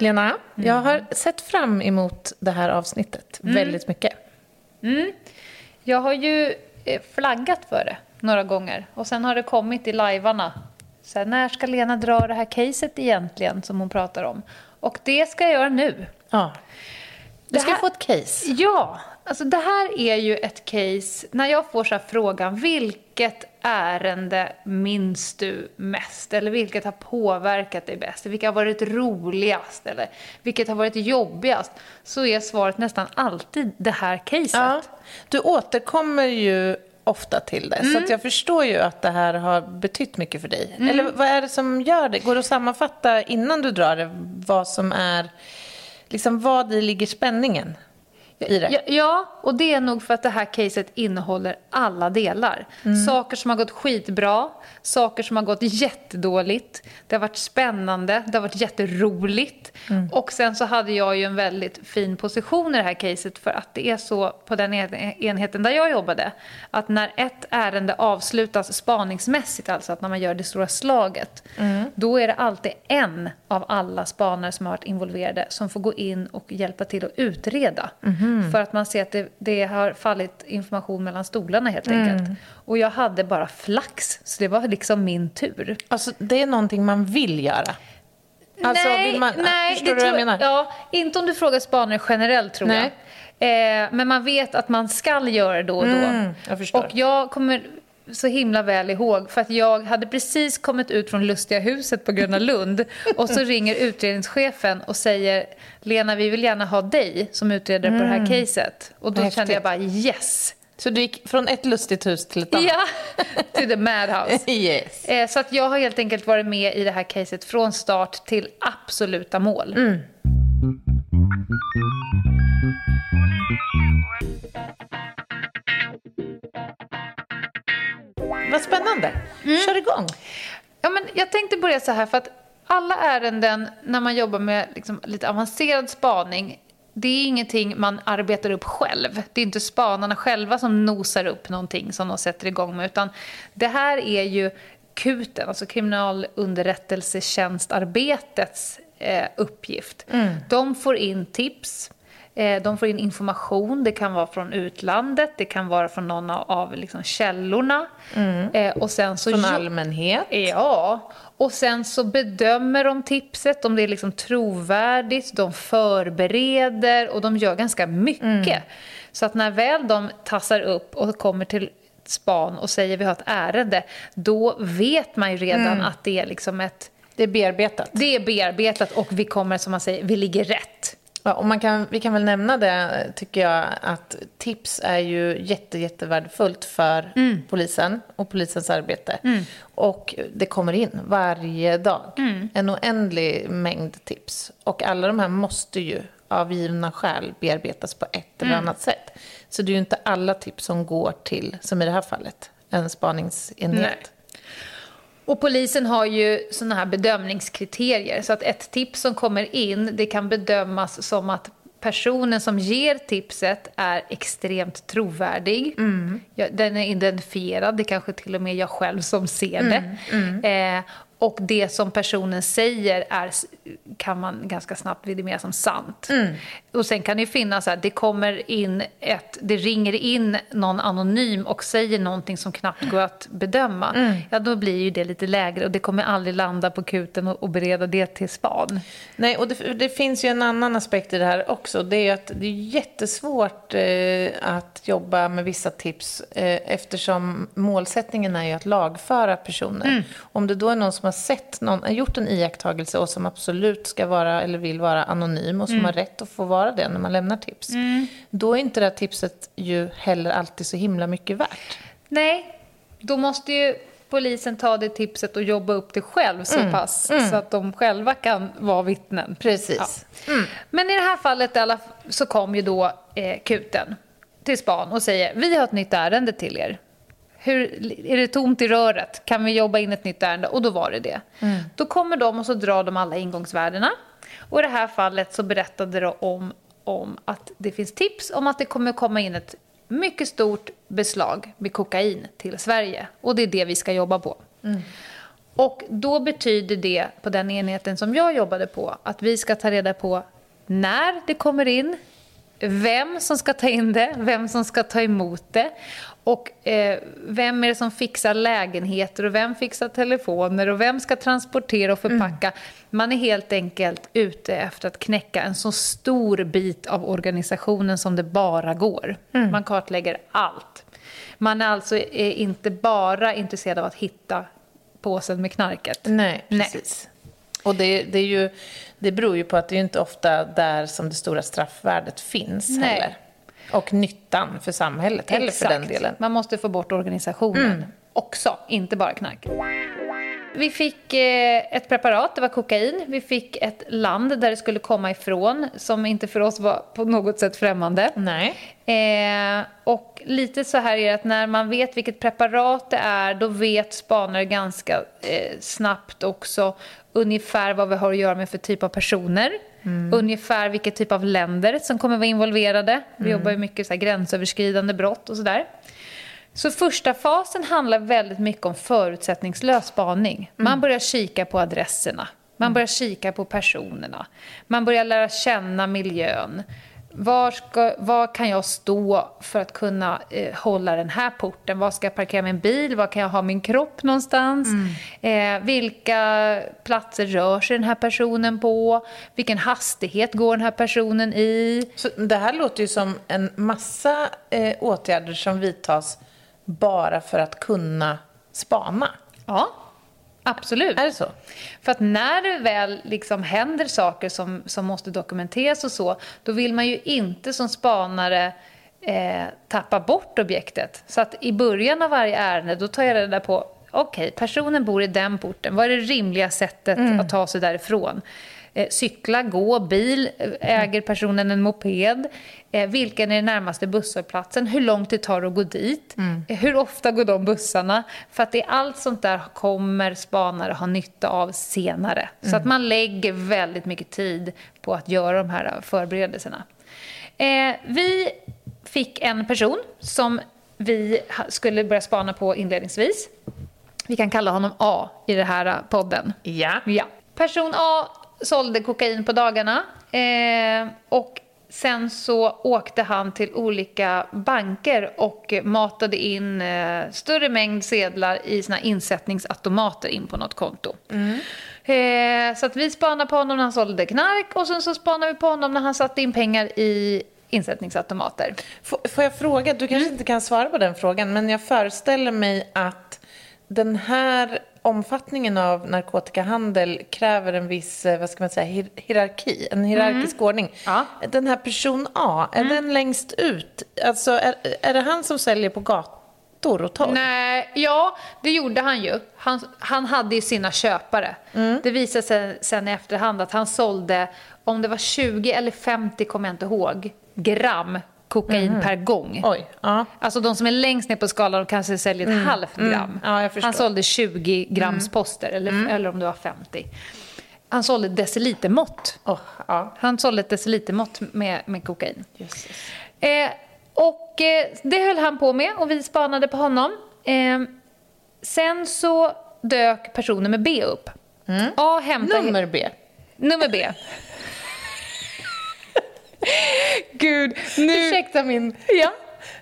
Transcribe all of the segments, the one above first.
Lena, mm. jag har sett fram emot det här avsnittet mm. väldigt mycket. Mm. Jag har ju eh, flaggat för det några gånger och sen har det kommit i lajvarna. Så här, när ska Lena dra det här caset egentligen som hon pratar om? Och det ska jag göra nu. Ja. Du ska här, få ett case. Ja, alltså det här är ju ett case, när jag får så frågan, vilket ärende minns du mest? Eller vilket har påverkat dig bäst? Vilket har varit roligast? Eller vilket har varit jobbigast? Så är svaret nästan alltid det här caset. Ja, du återkommer ju ofta till det. Mm. Så jag förstår ju att det här har betytt mycket för dig. Mm. Eller vad är det som gör det? Går det att sammanfatta innan du drar det vad som är, liksom vad i ligger spänningen? I det. Ja, och det är nog för att det här caset innehåller alla delar. Mm. Saker som har gått skitbra, saker som har gått jättedåligt. Det har varit spännande, det har varit jätteroligt. Mm. Och sen så hade jag ju en väldigt fin position i det här caset för att det är så på den enheten där jag jobbade att när ett ärende avslutas spaningsmässigt, alltså att när man gör det stora slaget, mm. då är det alltid en av alla spanare som har varit involverade som får gå in och hjälpa till att utreda. Mm. Mm. För att man ser att det, det, har fallit information mellan stolarna helt mm. enkelt. Och jag hade bara flax, så det var liksom min tur. Alltså det är någonting man vill göra? Alltså, nej, man, nej, förstår du vad jag menar? Ja, inte om du frågar spanare generellt tror nej. jag. Eh, men man vet att man ska göra det då och då. Mm, jag förstår. Och jag kommer så himla väl ihåg för att jag hade precis kommit ut från Lustiga huset på Gröna Lund och så ringer utredningschefen och säger Lena vi vill gärna ha dig som utredare mm. på det här mm. caset. Och då Häftigt. kände jag bara yes. Så du gick från ett lustigt hus till ett annat? Ja, till the madhouse. yes. Eh, så att jag har helt enkelt varit med i det här caset från start till absoluta mål. Mm. Vad spännande. Mm. Kör igång. Ja, men jag tänkte börja så här, för att alla ärenden när man jobbar med liksom lite avancerad spaning det är ingenting man arbetar upp själv. Det är inte spanarna själva som nosar upp någonting som de sätter igång med. Utan det här är ju KUTen, alltså kriminalunderrättelsetjänstarbetets eh, uppgift. Mm. De får in tips de får in information, det kan vara från utlandet, det kan vara från någon av liksom källorna. Mm. Eh, och sen så från allmänhet? Ja. Och sen så bedömer de tipset, om det är liksom trovärdigt, de förbereder och de gör ganska mycket. Mm. Så att när väl de tassar upp och kommer till span och säger vi har ett ärende, då vet man ju redan mm. att det är liksom ett... Det är bearbetat. Det är bearbetat och vi kommer, som man säger, vi ligger rätt. Ja, och man kan, vi kan väl nämna det, tycker jag, att tips är ju jätte, jättevärdefullt för mm. polisen och polisens arbete. Mm. Och det kommer in varje dag mm. en oändlig mängd tips. Och alla de här måste ju av givna skäl bearbetas på ett eller mm. annat sätt. Så det är ju inte alla tips som går till, som i det här fallet, en spaningsenhet. Nej. Och polisen har ju sådana här bedömningskriterier. Så att ett tips som kommer in, det kan bedömas som att personen som ger tipset är extremt trovärdig. Mm. Den är identifierad, det är kanske till och med jag själv som ser det. Mm. Mm. Eh, och det som personen säger är, kan man ganska snabbt vidimera som sant. Mm. Och sen kan det finnas att det kommer in ett, det ringer in någon anonym och säger någonting som knappt går att bedöma. Mm. Ja, då blir ju det lite lägre och det kommer aldrig landa på kuten och, och bereda det till span. Nej, och det, det, finns ju en annan aspekt i det här också. Det är att det är jättesvårt eh, att jobba med vissa tips eh, eftersom målsättningen är ju att lagföra personer. Mm. Om det då är någon som har sett någon, gjort en iakttagelse och som absolut ska vara eller vill vara anonym och som mm. har rätt att få vara det när man lämnar tips. Mm. Då är inte det här tipset ju heller alltid så himla mycket värt. Nej, då måste ju polisen ta det tipset och jobba upp det själv så Mm. pass så att de själva kan vara vittnen. Precis. Men i det här fallet så kom ju då eh, kuten till span och säger vi har ett nytt ärende till er. Hur, är det tomt i röret? Kan vi jobba in ett nytt ärende? Och då var det det. Då kommer de och så drar de alla ingångsvärdena. Och i det här fallet så berättade de om, om att det finns tips om att det kommer komma in ett mycket stort beslag med kokain till Sverige. Och det är det vi ska jobba på. Och då betyder det, på den enheten som jag jobbade på, att vi ska ta reda på när det kommer in, vem som ska ta in det, vem som ska ta emot det och eh, vem är det som fixar lägenheter och vem fixar telefoner och vem ska transportera och förpacka. Man är helt enkelt ute efter att knäcka en så stor bit av organisationen som det bara går. Man kartlägger allt. Man är alltså eh, inte bara intresserad av att hitta påsen med knarket. Nej, Nej. precis. Och det, det, är ju, det beror ju på att det är inte ofta där som det stora straffvärdet finns Nej. heller. Och nyttan för samhället heller för den delen. Man måste få bort organisationen också, inte bara knark. Vi fick eh, ett preparat, det var kokain. Vi fick ett land där det skulle komma ifrån, som inte för oss var på något sätt främmande. Nej. Eh, och lite så här är det att när man vet vilket preparat det är, då vet spanare ganska eh, snabbt också ungefär vad vi har att göra med för typ av personer. Ungefär vilket typ av länder som kommer vara involverade. Vi jobbar ju mycket så här gränsöverskridande brott och sådär. Så första fasen handlar väldigt mycket om förutsättningslös spaning. Man börjar kika på adresserna. Man börjar kika på personerna. Man börjar lära känna miljön. Var, ska, var kan jag stå för att kunna eh, hålla den här porten? Var ska jag parkera min bil? Var kan jag ha min kropp någonstans? Eh, vilka platser rör sig den här personen på? Vilken hastighet går den här personen i? Så det här låter ju som en massa eh, åtgärder som vidtas bara för att kunna spana. Ja, absolut. Är det så? För att när det väl liksom händer saker som, som måste dokumenteras och så, då vill man ju inte som spanare eh, tappa bort objektet. Så att i början av varje ärende, då tar jag reda på, okej, personen bor i den porten, vad är det rimliga sättet att ta sig därifrån? Eh, cykla, gå, bil, eh, äger personen en moped? Eh, vilken är den närmaste busshållplatsen? Hur lång tid tar det att gå dit? Eh, hur ofta går de bussarna? För att det är allt sånt där kommer spanare ha nytta av senare. Så att man lägger väldigt mycket tid på att göra de här förberedelserna. Eh, vi fick en person som vi skulle börja spana på inledningsvis. Vi kan kalla honom A i den här podden. Ja. Ja. Person A sålde kokain på dagarna eh, och sen så åkte han till olika banker och matade in eh, större mängd sedlar i sina insättningsautomater in på något konto. Eh, så att vi spanade på honom när han sålde knark och sen så spanade vi på honom när han satte in pengar i insättningsautomater. Får, får jag fråga, du kanske inte kan svara på den frågan, men jag föreställer mig att den här omfattningen av narkotikahandel kräver en viss, eh, vad ska man säga, hier- hierarki, en hierarkisk ordning. Ja. Den här person A, är den längst ut? Alltså, är, är det han som säljer på gator och torg? Nej, ja, det gjorde han ju. Han, han hade ju sina köpare. Det visade sig sen i efterhand att han sålde, om det var 20 eller 50, kommer jag inte ihåg, gram kokain per gång. Oj, ja. Alltså de som är längst ner på skalan kanske säljer ett halvt gram. Ja, jag förstår. han sålde 20 grams poster, eller, eller om det var 50. Han sålde decilitermått. Oh, ja. Han sålde ett decilitermått med, med kokain. Eh, och eh, det höll han på med och vi spanade på honom. Eh, sen så dök personen med B upp. A hämtade... Nummer B. Nummer B. Gud, nu... Ursäkta min Ja,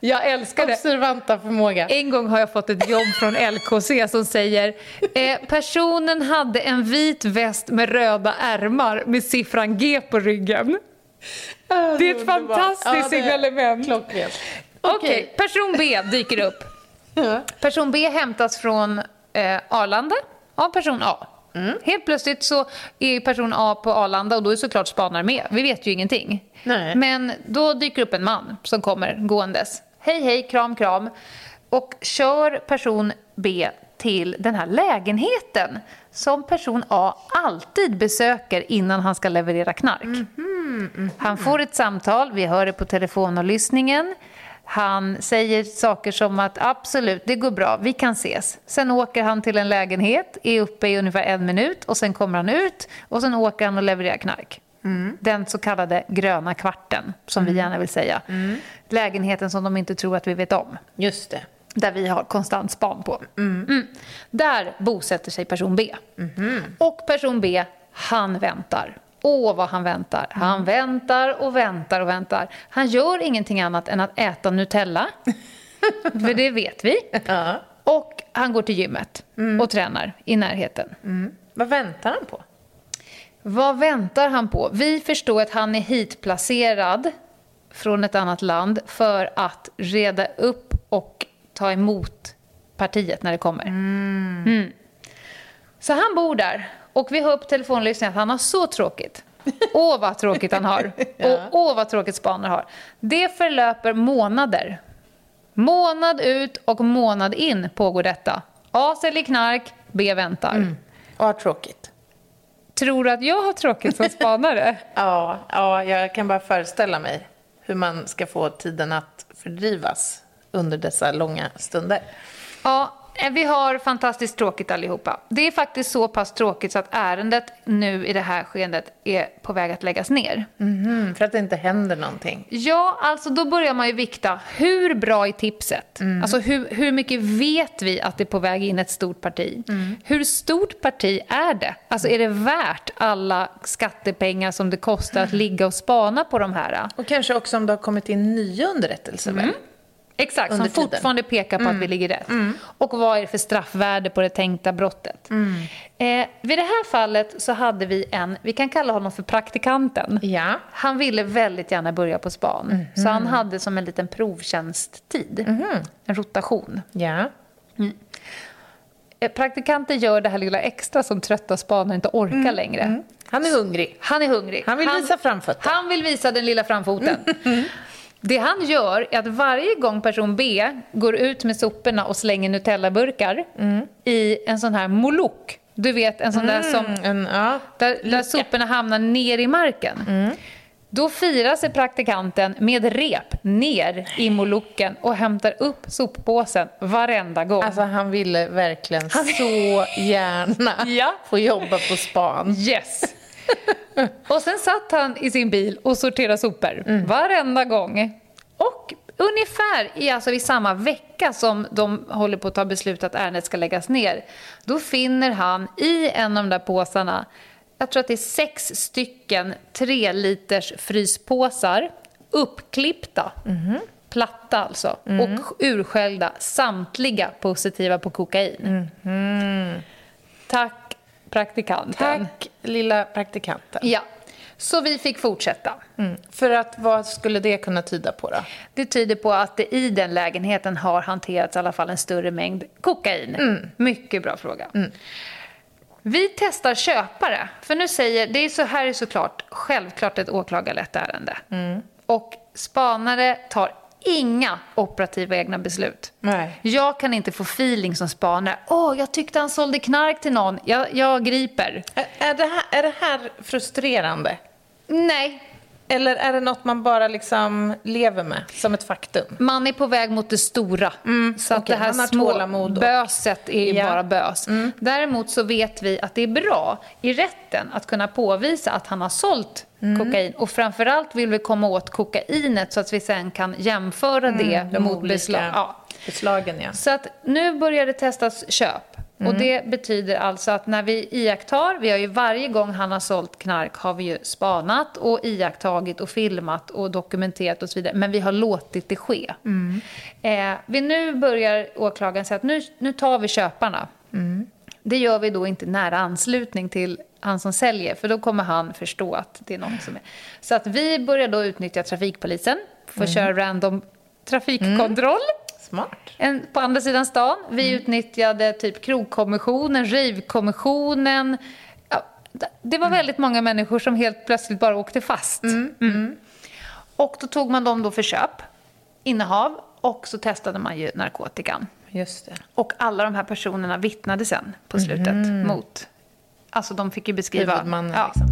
jag älskar det. observanta förmåga. En gång har jag fått ett jobb från LKC som säger eh, personen hade en vit väst med röda ärmar med siffran G på ryggen. Det är ett fantastiskt signalement. Klockrent. Okej, person B dyker upp. Person B hämtas från eh, Arlanda av person A. Helt plötsligt så är person A på Arlanda och då är såklart spanare med. Vi vet ju ingenting. Nej. Men då dyker upp en man som kommer gåendes. Hej, hej, kram, kram. Och kör person B till den här lägenheten som person A alltid besöker innan han ska leverera knark. Han får ett samtal, vi hör det på telefonavlyssningen. Han säger saker som att absolut, det går bra, vi kan ses. Sen åker han till en lägenhet, är uppe i ungefär en minut och sen kommer han ut och sen åker han och levererar knark. Den så kallade gröna kvarten, som vi gärna vill säga. Lägenheten som de inte tror att vi vet om. Just det. Där vi har konstant span på. Mm. Där bosätter sig person B. Och person B, han väntar. Åh, vad han väntar. Han väntar och väntar och väntar. Han gör ingenting annat än att äta Nutella. För det vet vi. Ja. Och han går till gymmet och tränar i närheten. Vad väntar han på? Vad väntar han på? Vi förstår att han är hitplacerad från ett annat land för att reda upp och ta emot partiet när det kommer. Mm. Så han bor där och vi hör på telefonlyssningen att han har så tråkigt. Åh, vad tråkigt han har. Och åh, vad tråkigt Spaner har. Det förlöper månader. Månad ut och månad in pågår detta. A säljer knark, B väntar. Och har tråkigt. Tror du att jag har tråkigt som spanare? Ja, ja, jag kan bara föreställa mig hur man ska få tiden att fördrivas under dessa långa stunder. Ja, vi har fantastiskt tråkigt allihopa. Det är faktiskt så pass tråkigt så att ärendet nu i det här skeendet är på väg att läggas ner. Mm, för att det inte händer någonting. Ja, alltså då börjar man ju vikta. Hur bra är tipset? Alltså hur, hur mycket vet vi att det är på väg in ett stort parti? Hur stort parti är det? Alltså är det värt alla skattepengar som det kostar att ligga och spana på de här? Och kanske också om det har kommit in nya underrättelser väl? Exakt, som tiden. fortfarande pekar på att vi ligger rätt. Och vad är det för straffvärde på det tänkta brottet? Eh, vid det här fallet så hade vi en, vi kan kalla honom för praktikanten. Ja. Han ville väldigt gärna börja på span. Så han hade som en liten provtjänsttid. En rotation. Ja. Eh, Praktikanten gör det här lilla extra som trötta spanare inte orkar längre. Han är hungrig. Han är hungrig. Han vill visa framfötterna. Han vill visa den lilla framfoten. Det han gör är att varje gång person B går ut med soporna och slänger Nutella-burkar i en sån här molok, du vet en sån där som Mm, en, ja. där, där soporna hamnar ner i marken. Då firar sig praktikanten med rep ner i moloken och hämtar upp soppåsen varenda gång. Alltså han ville verkligen så gärna Ja. få jobba på span. Yes! och sen satt han i sin bil och sorterade sopor varenda gång. Och ungefär i, alltså, i samma vecka som de håller på att ta beslut att ärendet ska läggas ner, då finner han i en av de där påsarna, jag tror att det är sex stycken tre liters fryspåsar, uppklippta. Platta alltså. Och urskällda, samtliga positiva på kokain. Tack praktikanten. Tack lilla praktikanten. Ja, så vi fick fortsätta. Mm. För att vad skulle det kunna tyda på då? Det tyder på att det i den lägenheten har hanterats i alla fall en större mängd kokain. Mycket bra fråga. Vi testar köpare. För nu säger, det är så här är såklart självklart ett åklagarlett ärende. Och spanare tar inga operativa egna beslut. Nej. Jag kan inte få feeling som spanare. Åh, jag tyckte han sålde knark till någon. Jag, jag griper. Är, är, det här, är det här frustrerande? Nej, Eller är det något man bara liksom lever med som ett faktum? Man är på väg mot det stora. så att okej, det här små böset är Ja. bara bös. Däremot så vet vi att det är bra i rätten att kunna påvisa att han har sålt kokain. Och framförallt vill vi komma åt kokainet så att vi sen kan jämföra det De mot beslag. Ja. beslagen, ja. Så att nu börjar det testas köp. Och det betyder alltså att när vi iakttar, vi har ju varje gång han har sålt knark har vi ju spanat och iakttagit och filmat och dokumenterat och så vidare. Men vi har låtit det ske. Eh, vi nu börjar åklagaren säga att nu, nu tar vi köparna. Det gör vi då inte nära anslutning till han som säljer, för då kommer han förstå att det är något som är... Så att vi börjar då utnyttja trafikpolisen, för att köra random trafikkontroll. Smart. En, på andra sidan stan. Vi utnyttjade typ krogkommissionen, rivkommissionen. Ja, det var väldigt många människor som helt plötsligt bara åkte fast. Mm. Och då tog man dem då för köp, innehav och så testade man ju narkotikan. Just det. Och alla de här personerna vittnade sen på slutet mot... Alltså de fick ju beskriva... Huvudmannen ja. liksom.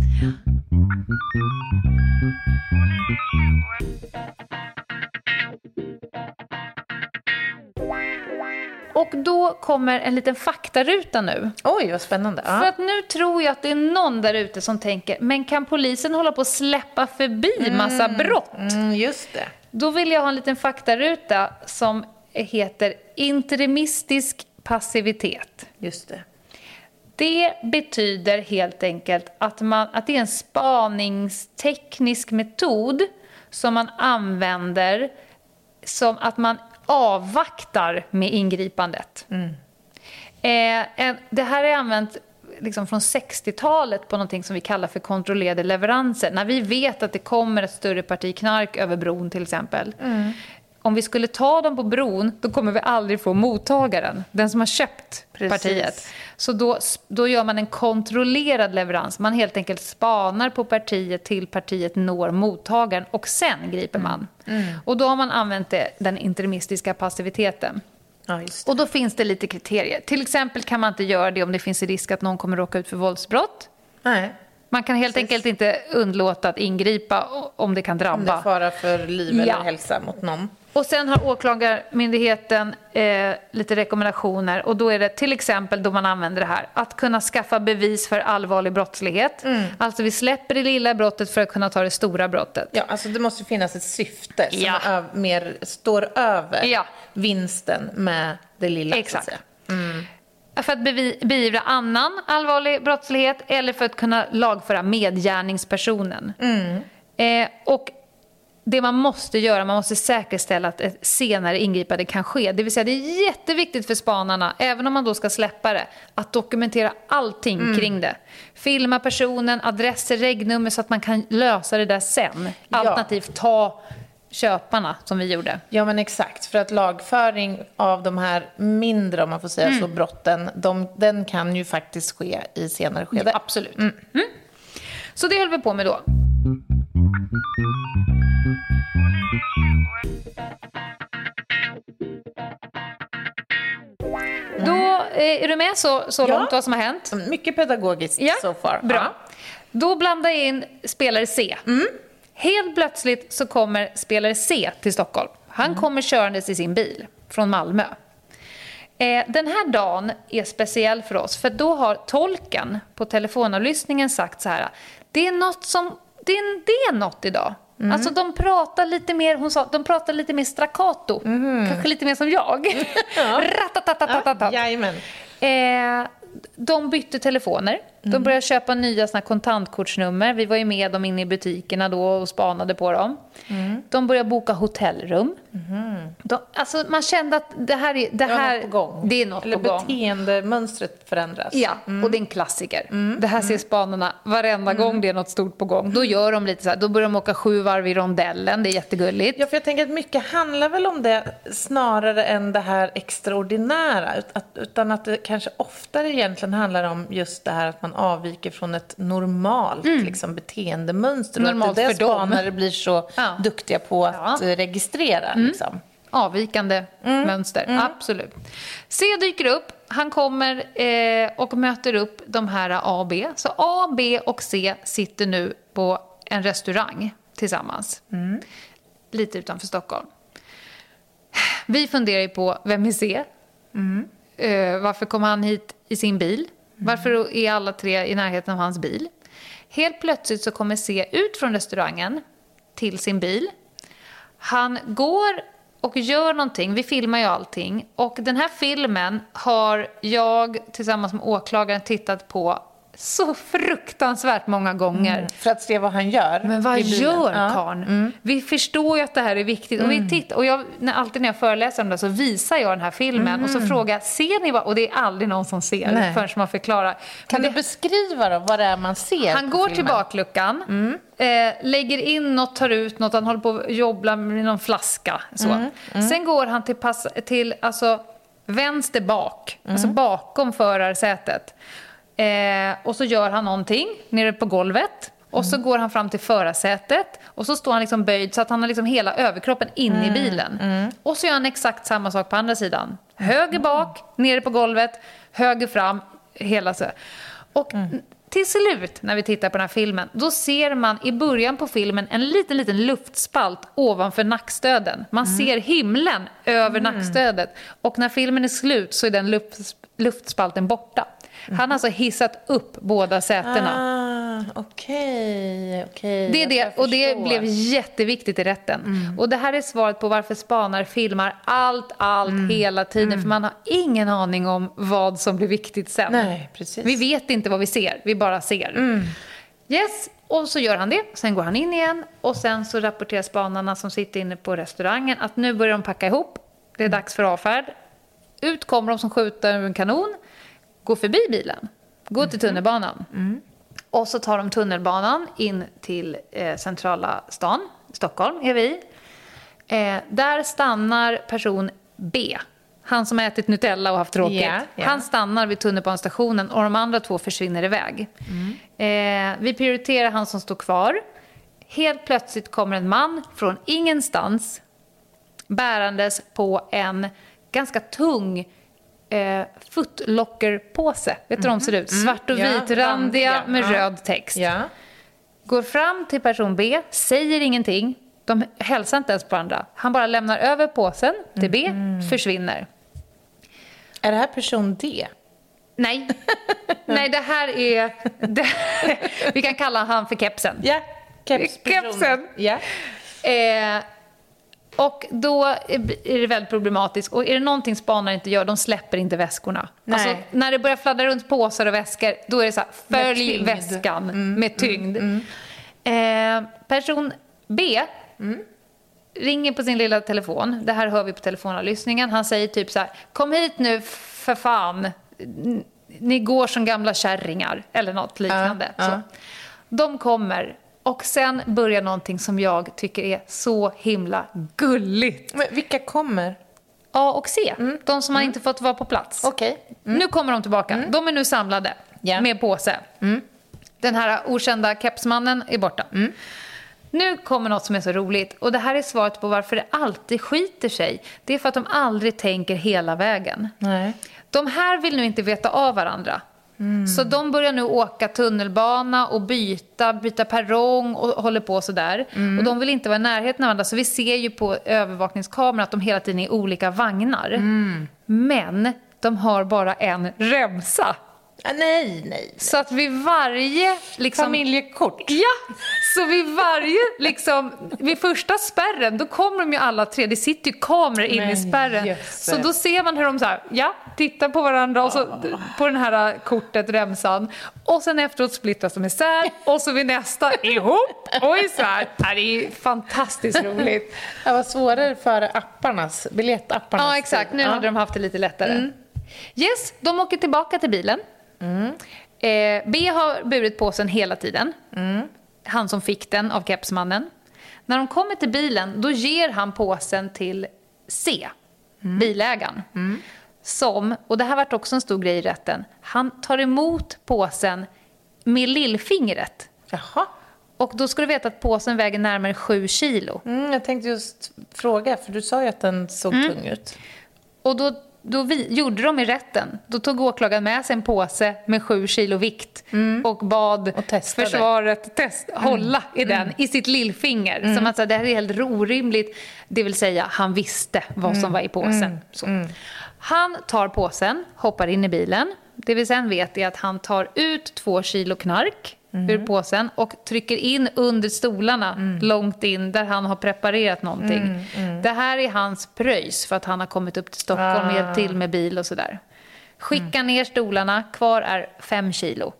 Och då kommer en liten faktaruta nu. Oj, vad spännande. Ja. För att nu tror jag att det är någon där ute som tänker, men kan polisen hålla på att släppa förbi massa brott? Mm, just det. Då vill jag ha en liten faktaruta som heter interimistisk passivitet. Just det. Det betyder helt enkelt att, man, att det är en spaningsteknisk metod som man använder som att man avvaktar med ingripandet. Eh, en, det här är använt liksom från 60-talet på någonting som vi kallar för kontrollerade leveranser. När vi vet att det kommer ett större parti knark över bron till exempel. Om vi skulle ta dem på bron, då kommer vi aldrig få mottagaren, den som har köpt Precis. partiet. Så då, då gör man en kontrollerad leverans. Man helt enkelt spanar på partiet till partiet når mottagaren och sen griper man. Och då har man använt det, den interimistiska passiviteten. Ja. Och då finns det lite kriterier. Till exempel kan man inte göra det om det finns risk att någon kommer råka ut för våldsbrott. Nej. Man kan helt Precis. enkelt inte undlåta att ingripa om det kan Om det drabba. är fara för liv Ja. eller hälsa mot någon. Och sen har Åklagarmyndigheten eh, lite rekommendationer. Och då är det till exempel då man använder det här. Att kunna skaffa bevis för allvarlig brottslighet. Mm. Alltså vi släpper det lilla brottet för att kunna ta det stora brottet. Ja, alltså det måste finnas ett syfte som Ja. mer står över Ja. vinsten med det lilla. Exakt. För att beivra annan allvarlig brottslighet eller för att kunna lagföra medgärningspersonen. Eh, och det man måste göra, man måste säkerställa att ett senare ingripande kan ske. Det vill säga det är jätteviktigt för spanarna, även om man då ska släppa det, att dokumentera allting kring det. Filma personen, adresser, regnummer så att man kan lösa det där sen. Alternativt ta köparna som vi gjorde. Ja, men exakt. För att lagföring av de här mindre, om man får säga Mm. så, brotten, de, den kan ju faktiskt ske i senare skede. Absolut. Mm. Så det höll vi på med då. Då eh, är du med så, så Ja. långt vad som har hänt? Mycket pedagogiskt Ja, so far. bra. Ja. Då blandar jag in spelare C. Helt plötsligt så kommer spelare C till Stockholm. Han kommer körandes i sin bil från Malmö. Eh, den här dagen är speciell för oss, för då har tolken på telefonavlyssningen sagt så här. Det är något som, det är, det är något idag. Alltså de pratar lite mer, hon sa, de pratar lite mer staccato. Kanske lite mer som jag. Ratatatatatatat. Jajamän. Eh, de bytte telefoner. De började köpa nya såna här kontantkortsnummer. Vi var ju med dem inne i butikerna då och spanade på dem. De började boka hotellrum. De, alltså man kände att det här är, det Det var här, något på gång. Det är något Eller på gång. beteendemönstret förändras. Ja, och det är en klassiker. Det här ser spanarna varenda gång det är något stort på gång. Då gör de lite så här, då börjar de åka sju varv i rondellen, det är jättegulligt. Ja, för jag tänker att mycket handlar väl om det snarare än det här extraordinära. utan att det kanske oftare egentligen handlar om just det här att man avviker från ett normalt liksom, beteendemönster. Mm. Normalt och att det är det spanare blir så Ja. duktiga på att Ja. Mm. registrera. Liksom. Avvikande mönster, absolut. C dyker upp, han kommer eh, och möter upp de här A och B. Så A, B och C sitter nu på en restaurang tillsammans. Lite utanför Stockholm. Vi funderar ju på, vem är C? Eh, varför kom han hit i sin bil? Varför är alla tre i närheten av hans bil? Helt plötsligt så kommer C ut från restaurangen till sin bil. Han går och gör någonting. Vi filmar ju allting. Och den här filmen har jag tillsammans med åklagaren tittat på så fruktansvärt många gånger. För att se vad han gör. Men vad gör Ja. karln? Vi förstår ju att det här är viktigt. Och, vi titt- och jag, när, alltid när jag föreläser om det så visar jag den här filmen och så frågar jag, ser ni vad? Och det är aldrig någon som ser Nej. förrän man förklarar. Kan Men du det- beskriva då vad det är man ser han går filmen? till bakluckan, eh, lägger in något, tar ut något, han håller på att jobba med någon flaska. Så. Sen går han till, pass, till alltså, vänster bak, alltså bakom förarsätet. Eh, och så gör han någonting nere på golvet. Och så går han fram till förarsätet och så står han liksom böjd så att han har liksom hela överkroppen inne i bilen. Och så gör han exakt samma sak på andra sidan. Höger bak, nere på golvet, höger fram, hela så. Och till slut, när vi tittar på den här filmen, då ser man i början på filmen en liten, liten luftspalt ovanför nackstöden. Man ser himlen över nackstödet. Och när filmen är slut så är den luft, luftspalten borta. Han har alltså hissat upp båda sätena. Ah, Okej, okej. Det är det, och det blev jätteviktigt i rätten. Mm. Och det här är svaret på varför spanare filmar allt, allt, Mm. hela tiden. För man har ingen aning om vad som blir viktigt sen. Nej, precis. Mm. Vi vet inte vad vi ser, vi bara ser. Yes, och så gör han det. Sen går han in igen och sen så rapporterar spanarna som sitter inne på restaurangen att nu börjar de packa ihop. Det är dags för avfärd. Ut kommer de som skjuter ur en kanon, går förbi bilen, går till tunnelbanan. Och så tar de tunnelbanan in till eh, centrala stan, Stockholm är vi. Eh, där stannar person B. Han som har ätit Nutella och haft tråkigt. Ja, ja. Han stannar vid tunnelbanestationen och de andra två försvinner iväg. Eh, vi prioriterar han som står kvar. Helt plötsligt kommer en man från ingenstans bärandes på en ganska tung eh, footlockerpåse. Vet du hur de ser ut? Svart och Ja, vitrandiga randiga. med Ja. röd text. Ja. Går fram till person B, säger ingenting. De hälsar inte ens på varandra. Han bara lämnar över påsen till B, försvinner. Är det här person D? Nej, Nej det här är... Det, vi kan kalla han för kepsen. Ja, kepsperson. Kepsen. Ja. Eh, och då är det väldigt problematiskt. Och är det någonting spanare inte gör, de släpper inte väskorna. Nej. Alltså, när det börjar fladdra runt påsar och väskor, då är det så här, Med följ tyngd. väskan med tyngd. Eh, person B ringer på sin lilla telefon. Det här hör vi på telefonavlyssningen. Han säger typ så här, kom hit nu för fan. Ni går som gamla kärringar. Eller något liknande. Ja. Så. De kommer. Och sen börjar någonting som jag tycker är så himla gulligt. Men vilka kommer? A och C, de som har inte fått vara på plats. Okej. Nu kommer de tillbaka. De är nu samlade Ja. med påse. Den här okända kepsmannen är borta. Nu kommer något som är så roligt. Och det här är svaret på varför det alltid skiter sig. Det är för att de aldrig tänker hela vägen. Nej. De här vill nu inte veta av varandra. Så de börjar nu åka tunnelbana och byta, byta perrong och håller på sådär. Och de vill inte vara i närheten av varandra. Så vi ser ju på övervakningskameran att de hela tiden är i olika vagnar. Men de har bara en remsa. Ah, nej, nej. Så att vid varje... Liksom, Familjekort. Ja, så vid varje, liksom, vid första spärren, då kommer de ju alla tre, det sitter ju kameror inne i spärren. jösses. Så då ser man hur de så här, ja, tittar på varandra och så på den här äh, kortet, remsan. Och sen efteråt splittras de isär och så vid nästa ihop och isär. Ja, det är fantastiskt roligt. Det var svårare för apparnas, biljettapparnas Ja, exakt. Nu tid. hade de haft det lite lättare. Yes, de åker tillbaka till bilen. Eh, B har burit påsen hela tiden. Han som fick den av kepsmannen. När de kommer till bilen, då ger han påsen till C, bilägaren. Som, och det här vart också en stor grej i rätten, han tar emot påsen med lillfingret. Jaha. Och då ska du veta att påsen väger närmare 7 kilo. Mm, jag tänkte just fråga, för du sa ju att den såg Mm. tung ut. Och då, då vi, gjorde de i rätten. Då tog åklagaren med sig en påse med sju kilo vikt och bad Och testade. försvaret test, hålla i den i sitt lillfinger. Som att det här är helt orimligt. Det vill säga, han visste vad som var i påsen. Så. Han tar påsen, hoppar in i bilen. Det vi sen vet är att han tar ut två kilo knark ur påsen och trycker in under stolarna långt in där han har preparerat någonting. Det här är hans pröjs för att han har kommit upp till Stockholm och hjälpt till med bil och sådär. Skicka ner stolarna, kvar är fem kilo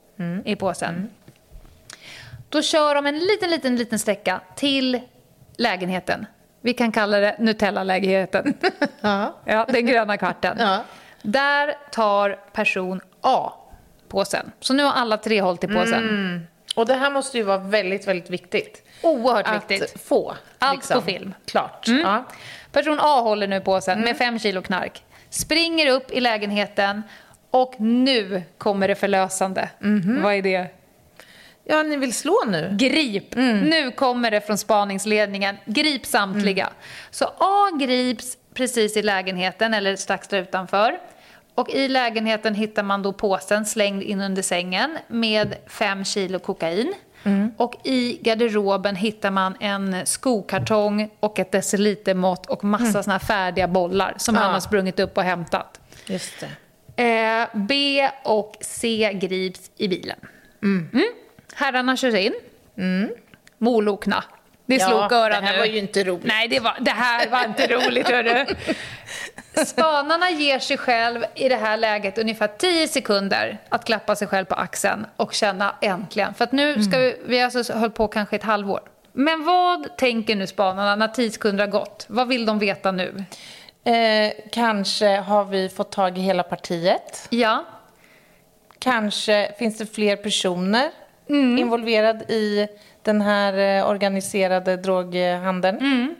i påsen. Då kör de en liten, liten, liten sträcka till lägenheten. Vi kan kalla det Nutella-lägenheten. Ja. ja, den gröna kvarten. Ja. Där tar person A påsen. Så nu har alla tre hållit i påsen. Och det här måste ju vara väldigt, väldigt viktigt. Oerhört att viktigt. få. Allt på film. Klart. Mm. Person A håller nu påsen med fem kilo knark. Springer upp i lägenheten och nu kommer det förlösande. Vad är det? Ja, ni vill slå nu? Grip! Nu kommer det från spaningsledningen. Grip samtliga. Så A grips precis i lägenheten, eller strax där utanför. Och i lägenheten hittar man då påsen slängd in under sängen med fem kilo kokain. Och i garderoben hittar man en skokartong och ett decilitermått och massa såna här färdiga bollar som Ja. han har sprungit upp och hämtat. Just. Eh, B och C grips i bilen. Mm. Herrarna kör in. Molokna. Det slog Ja, örat det här var ju inte roligt. Nej, det, var, det här var inte roligt, hörru. Spanarna ger sig själv i det här läget ungefär 10 sekunder att klappa sig själv på axeln och känna äntligen. För att nu ska vi, vi har alltså hållit på kanske ett halvår. Men vad tänker nu spanarna när 10 sekunder har gått? Vad vill de veta nu? Eh, kanske har vi fått tag i hela partiet. Ja, Kanske finns det fler personer involverade i den här eh, organiserade droghandeln.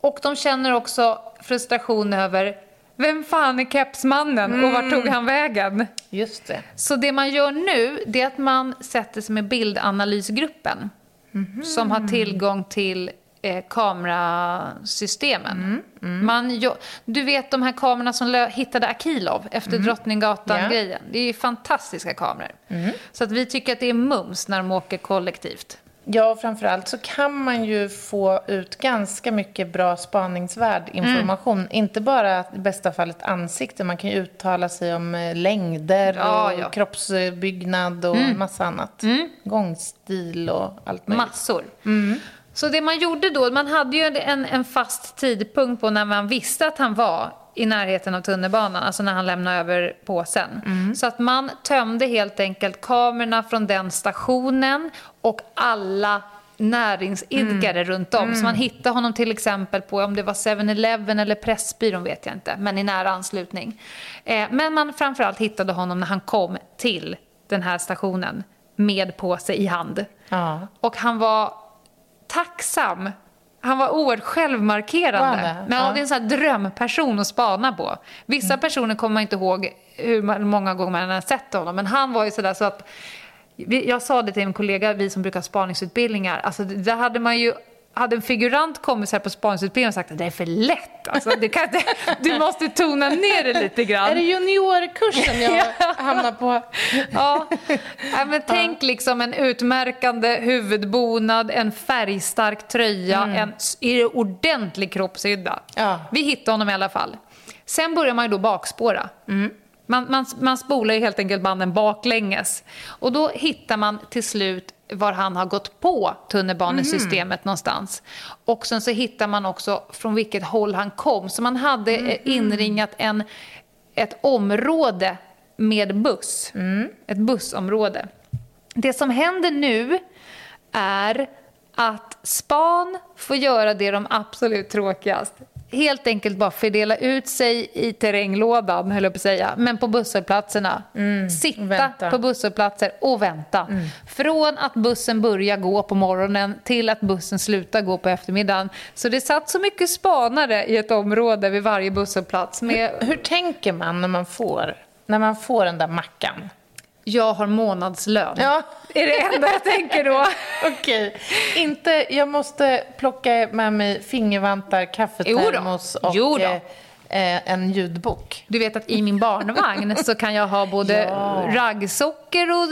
Och de känner också frustration över vem fan är kepsmannen och vart tog han vägen? Just det. Så det man gör nu det är att man sätter sig med bildanalysgruppen som har tillgång till eh, kamerasystemen. Man jo- du vet de här kamerorna som hittade Akilov efter Drottninggatan-grejen. Det är ju fantastiska kameror. Så att vi tycker att det är mums när de åker kollektivt. Ja, framförallt så kan man ju få ut ganska mycket bra spaningsvärd information. Inte bara i bästa fall ett ansikte, man kan ju uttala sig om eh, längder Ja, och ja. kroppsbyggnad och massa annat. Gångstil och allt möjligt. Massor. Så det man gjorde då, man hade ju en, en fast tidpunkt på när man visste att han var i närheten av tunnelbanan, alltså när han lämnade över påsen. Så att man tömde helt enkelt kamerorna från den stationen och alla näringsidkare runt om. Så man hittade honom till exempel på, om det var 7-Eleven eller Pressbyrån vet jag inte, men i nära anslutning. Eh, men man framförallt hittade honom när han kom till den här stationen med påse i hand. Ja. Och han var tacksam. Han var oerhört självmarkerande. Var? Men Ja. det är en sån här drömperson att spana på. Vissa personer kommer man inte ihåg hur många gånger man har sett honom. Men han var ju sådär så att... Jag sa det till en kollega, vi som brukar spaningsutbildningar. Alltså, där hade man ju... Hade en figurant kommit så här på spaningsutbildningen och sagt att det är för lätt. Alltså, det kan inte, du måste tona ner det lite grann. Är det juniorkursen jag Ja. hamnar på? Ja, ja men tänk liksom en utmärkande huvudbonad, en färgstark tröja, en s- i ordentlig kroppshydda. Ja. Vi hittade honom i alla fall. Sen börjar man ju då bakspåra. Man, man, man spolar ju helt enkelt banden baklänges. Och då hittar man till slut var han har gått på tunnelbanesystemet någonstans. Och sen så hittar man också från vilket håll han kom. Så man hade eh, inringat en, ett område med buss. Ett bussområde. Det som händer nu är att span får göra det de absolut tråkigast. Helt enkelt bara fördela ut sig i terränglådan, höll jag på att säga, men på busshållplatserna. Sitta vänta. på busshållplatser och vänta. Från att bussen börjar gå på morgonen till att bussen slutar gå på eftermiddagen. Så det satt så mycket spanare i ett område vid varje busshållplats med Hur tänker man när man får, när man får den där mackan? “Jag har månadslön”. Ja. är det enda jag tänker då. Okej. Inte, jag måste plocka med mig fingervantar, kaffetermos och Jo då. eh, eh, en ljudbok. Du vet att i min barnvagn så kan jag ha både Ja. raggsocker och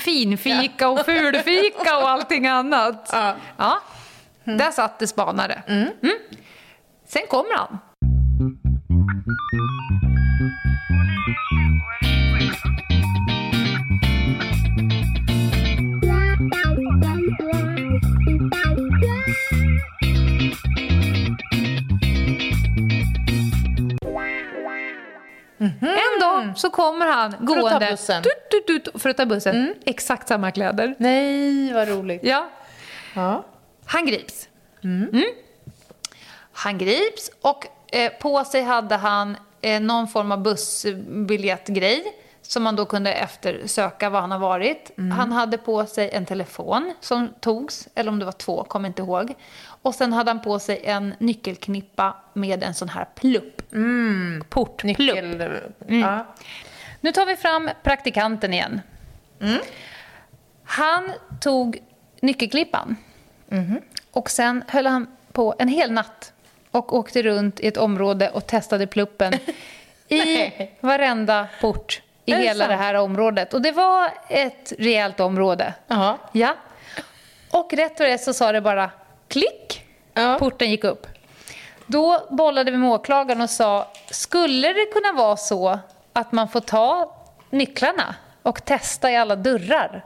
finfika och fulfika och allting annat. Ja. Ja, där satt det spanare. Mm. Sen kommer han. Dag så kommer han att ta gående bussen. Tut, tut, tut, för att ta bussen. Exakt samma kläder. Nej, vad roligt. Ja, Ja. han grips. Mm. Han grips och eh, på sig hade han eh, någon form av bussbiljettgrej som man då kunde eftersöka var han har varit. Han hade på sig en telefon som togs, eller om det var två, kommer inte ihåg. Och sen hade han på sig en nyckelknippa med en sån här plupp. Portplupp. Nyckel... Mm. Ja. Nu tar vi fram praktikanten igen. Han tog nyckelklippan och sen höll han på en hel natt och åkte runt i ett område och testade pluppen i varenda port i det hela det sant? här området. Och det var ett rejält område. Ja. Och rätt och rätt så sa det bara klick. Ja. Porten gick upp. Då bollade vi med åklagaren och sa, skulle det kunna vara så att man får ta nycklarna och testa i alla dörrar?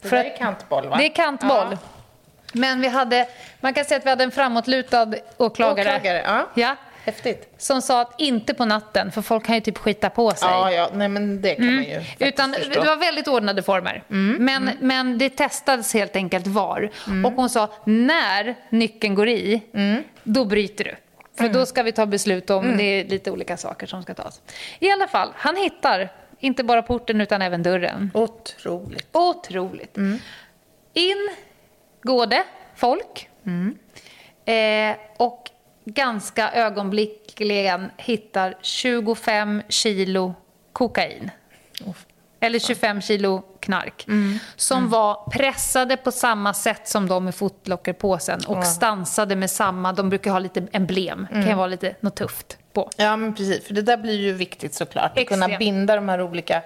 Det För är kantboll, va? Det är kantboll. Ja. Men vi hade, man kan säga att vi hade en framåtlutad åklagare. Åklagare, ja. Ja, Häftigt. som sa att inte på natten, för folk kan ju typ skita på sig. Ja, ja, nej men det kan man ju Utan förstå. Mm, det var väldigt ordnade former. Men, men det testades helt enkelt var. Och hon sa, när nyckeln går i, Mm. då bryter du. För då ska vi ta beslut om, det är lite olika saker som ska tas. I alla fall, han hittar inte bara porten utan även dörren. Otroligt. Otroligt. Mm. In går det folk. Mm. Eh, och ganska ögonblickligen hittar 25 kilo kokain. Eller 25 kilo knark. Mm. Som var pressade på samma sätt som de i fotlockerpåsen. Och stansade med samma, de brukar ha lite emblem. Mm. kan vara lite något tufft på. Ja, men precis. För det där blir ju viktigt såklart. Att Extremt. kunna binda de här olika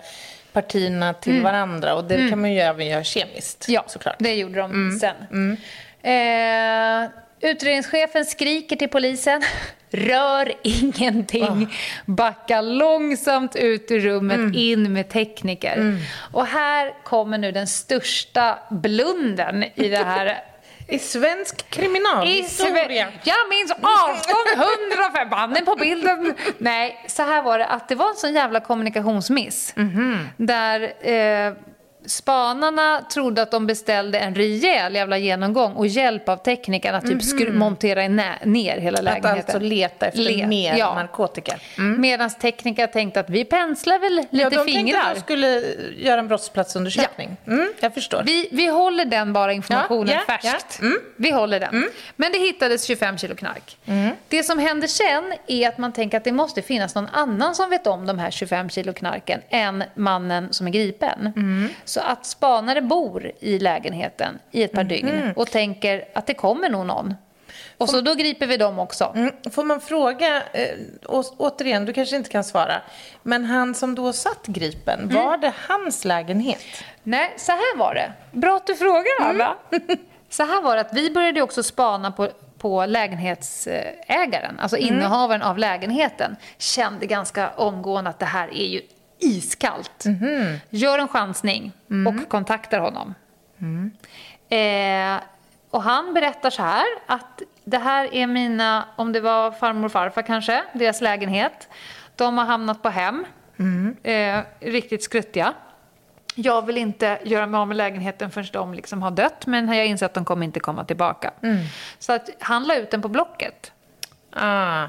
partierna till varandra. Och det kan man ju även göra kemiskt. Ja, såklart. det gjorde de sen. Eh, utredningschefen skriker till polisen. Rör ingenting. Backa långsamt ut ur rummet, in med tekniker. Och här kommer nu den största blunden i det här I svensk kriminalhistoria. Sve- Jag minns 1805, mannen på bilden. Nej, så här var det att det var en sån jävla kommunikationsmiss. Där eh, spanarna trodde att de beställde en rejäl jävla genomgång och hjälp av teknikerna att typ skru- montera ner hela Att lägenheten. alltså leta efter Le- mer ja. narkotika. Medan tekniker tänkte att vi penslar väl lite Ja, de tänkte fingrar. att de skulle göra en brottsplatsundersökning. Mm, jag förstår. Vi, vi håller den bara informationen Ja, ja, färskt. ja. Mm. Vi håller den. Men det hittades 25 kilo knark. Det som händer sen är att man tänker att det måste finnas någon annan som vet om de här 25 kilo knarken än mannen som är gripen. Mm. Så att spanare bor i lägenheten i ett par dygn och tänker att det kommer nog någon. Och så då griper vi dem också. Mm, får man fråga, eh, å- återigen, du kanske inte kan svara, men han som då satt gripen, Mm. var det hans lägenhet? Nej, så här var det. Bra att du frågar, Anna. så här var det att vi började också spana på, på lägenhetsägaren, alltså innehavaren av lägenheten. Kände ganska omgående att det här är ju iskallt. Gör en chansning och kontaktar honom. Eh, och han berättar så här att det här är mina, om det var farmor och farfar kanske, deras lägenhet. De har hamnat på hem, eh, riktigt skruttiga. Jag vill inte göra mig av med lägenheten förrän de liksom har dött, men jag inser att de kommer inte komma tillbaka. Så att han la ut den på Blocket. Ah,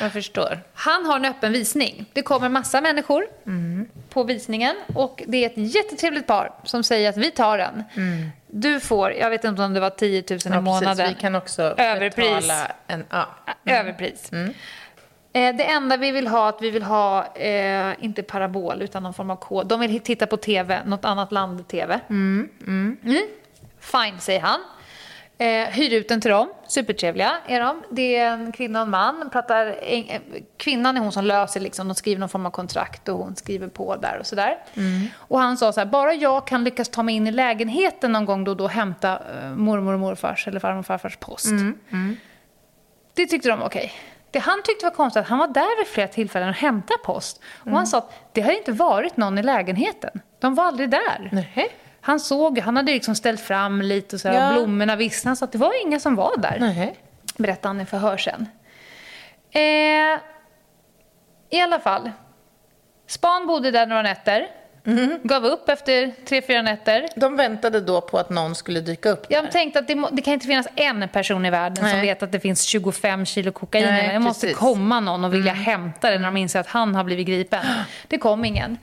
jag förstår. Han har en öppen visning. Det kommer massa människor på visningen och det är ett jättetrevligt par som säger att vi tar den. Du får, jag vet inte om det var 10 000 i månaden. precis. Vi kan också Överpris. betala en... Ja. Överpris. Eh, Det enda vi vill ha, att vi vill ha, eh, inte parabol, utan någon form av kod. De vill titta på TV, något annat land-TV. Mm. Fine, säger han. Eh, hyr ut den till dem. Supertrevliga är de. Det är en kvinna och en man. Pratar, eng- eh, kvinnan är hon som löser, liksom, de skriver någon form av kontrakt och hon skriver på där och sådär. Och han sa så här, bara jag kan lyckas ta mig in i lägenheten någon gång då och då och hämta eh, mormor och morfars eller farmor och farfars post. Det tyckte de var okej. Det han tyckte var konstigt att han var där vid flera tillfällen och hämtade post. Och han sa att det har inte varit någon i lägenheten. De var aldrig där. Nej. Han såg, han hade liksom ställt fram lite och så här, Ja. och blommorna vissnade så att det var inga som var där. Nej. Berättade han i förhör sen. Eh, I alla fall. Span bodde där några nätter. Gav upp efter tre, fyra nätter. De väntade då på att någon skulle dyka upp där. Jag tänkte att det, må, det kan inte finnas en person i världen som Nej. vet att det finns 25 kilo kokain. Nej, det måste. Mm. komma någon och vilja hämta det när de inser att han har blivit gripen. Det kom ingen.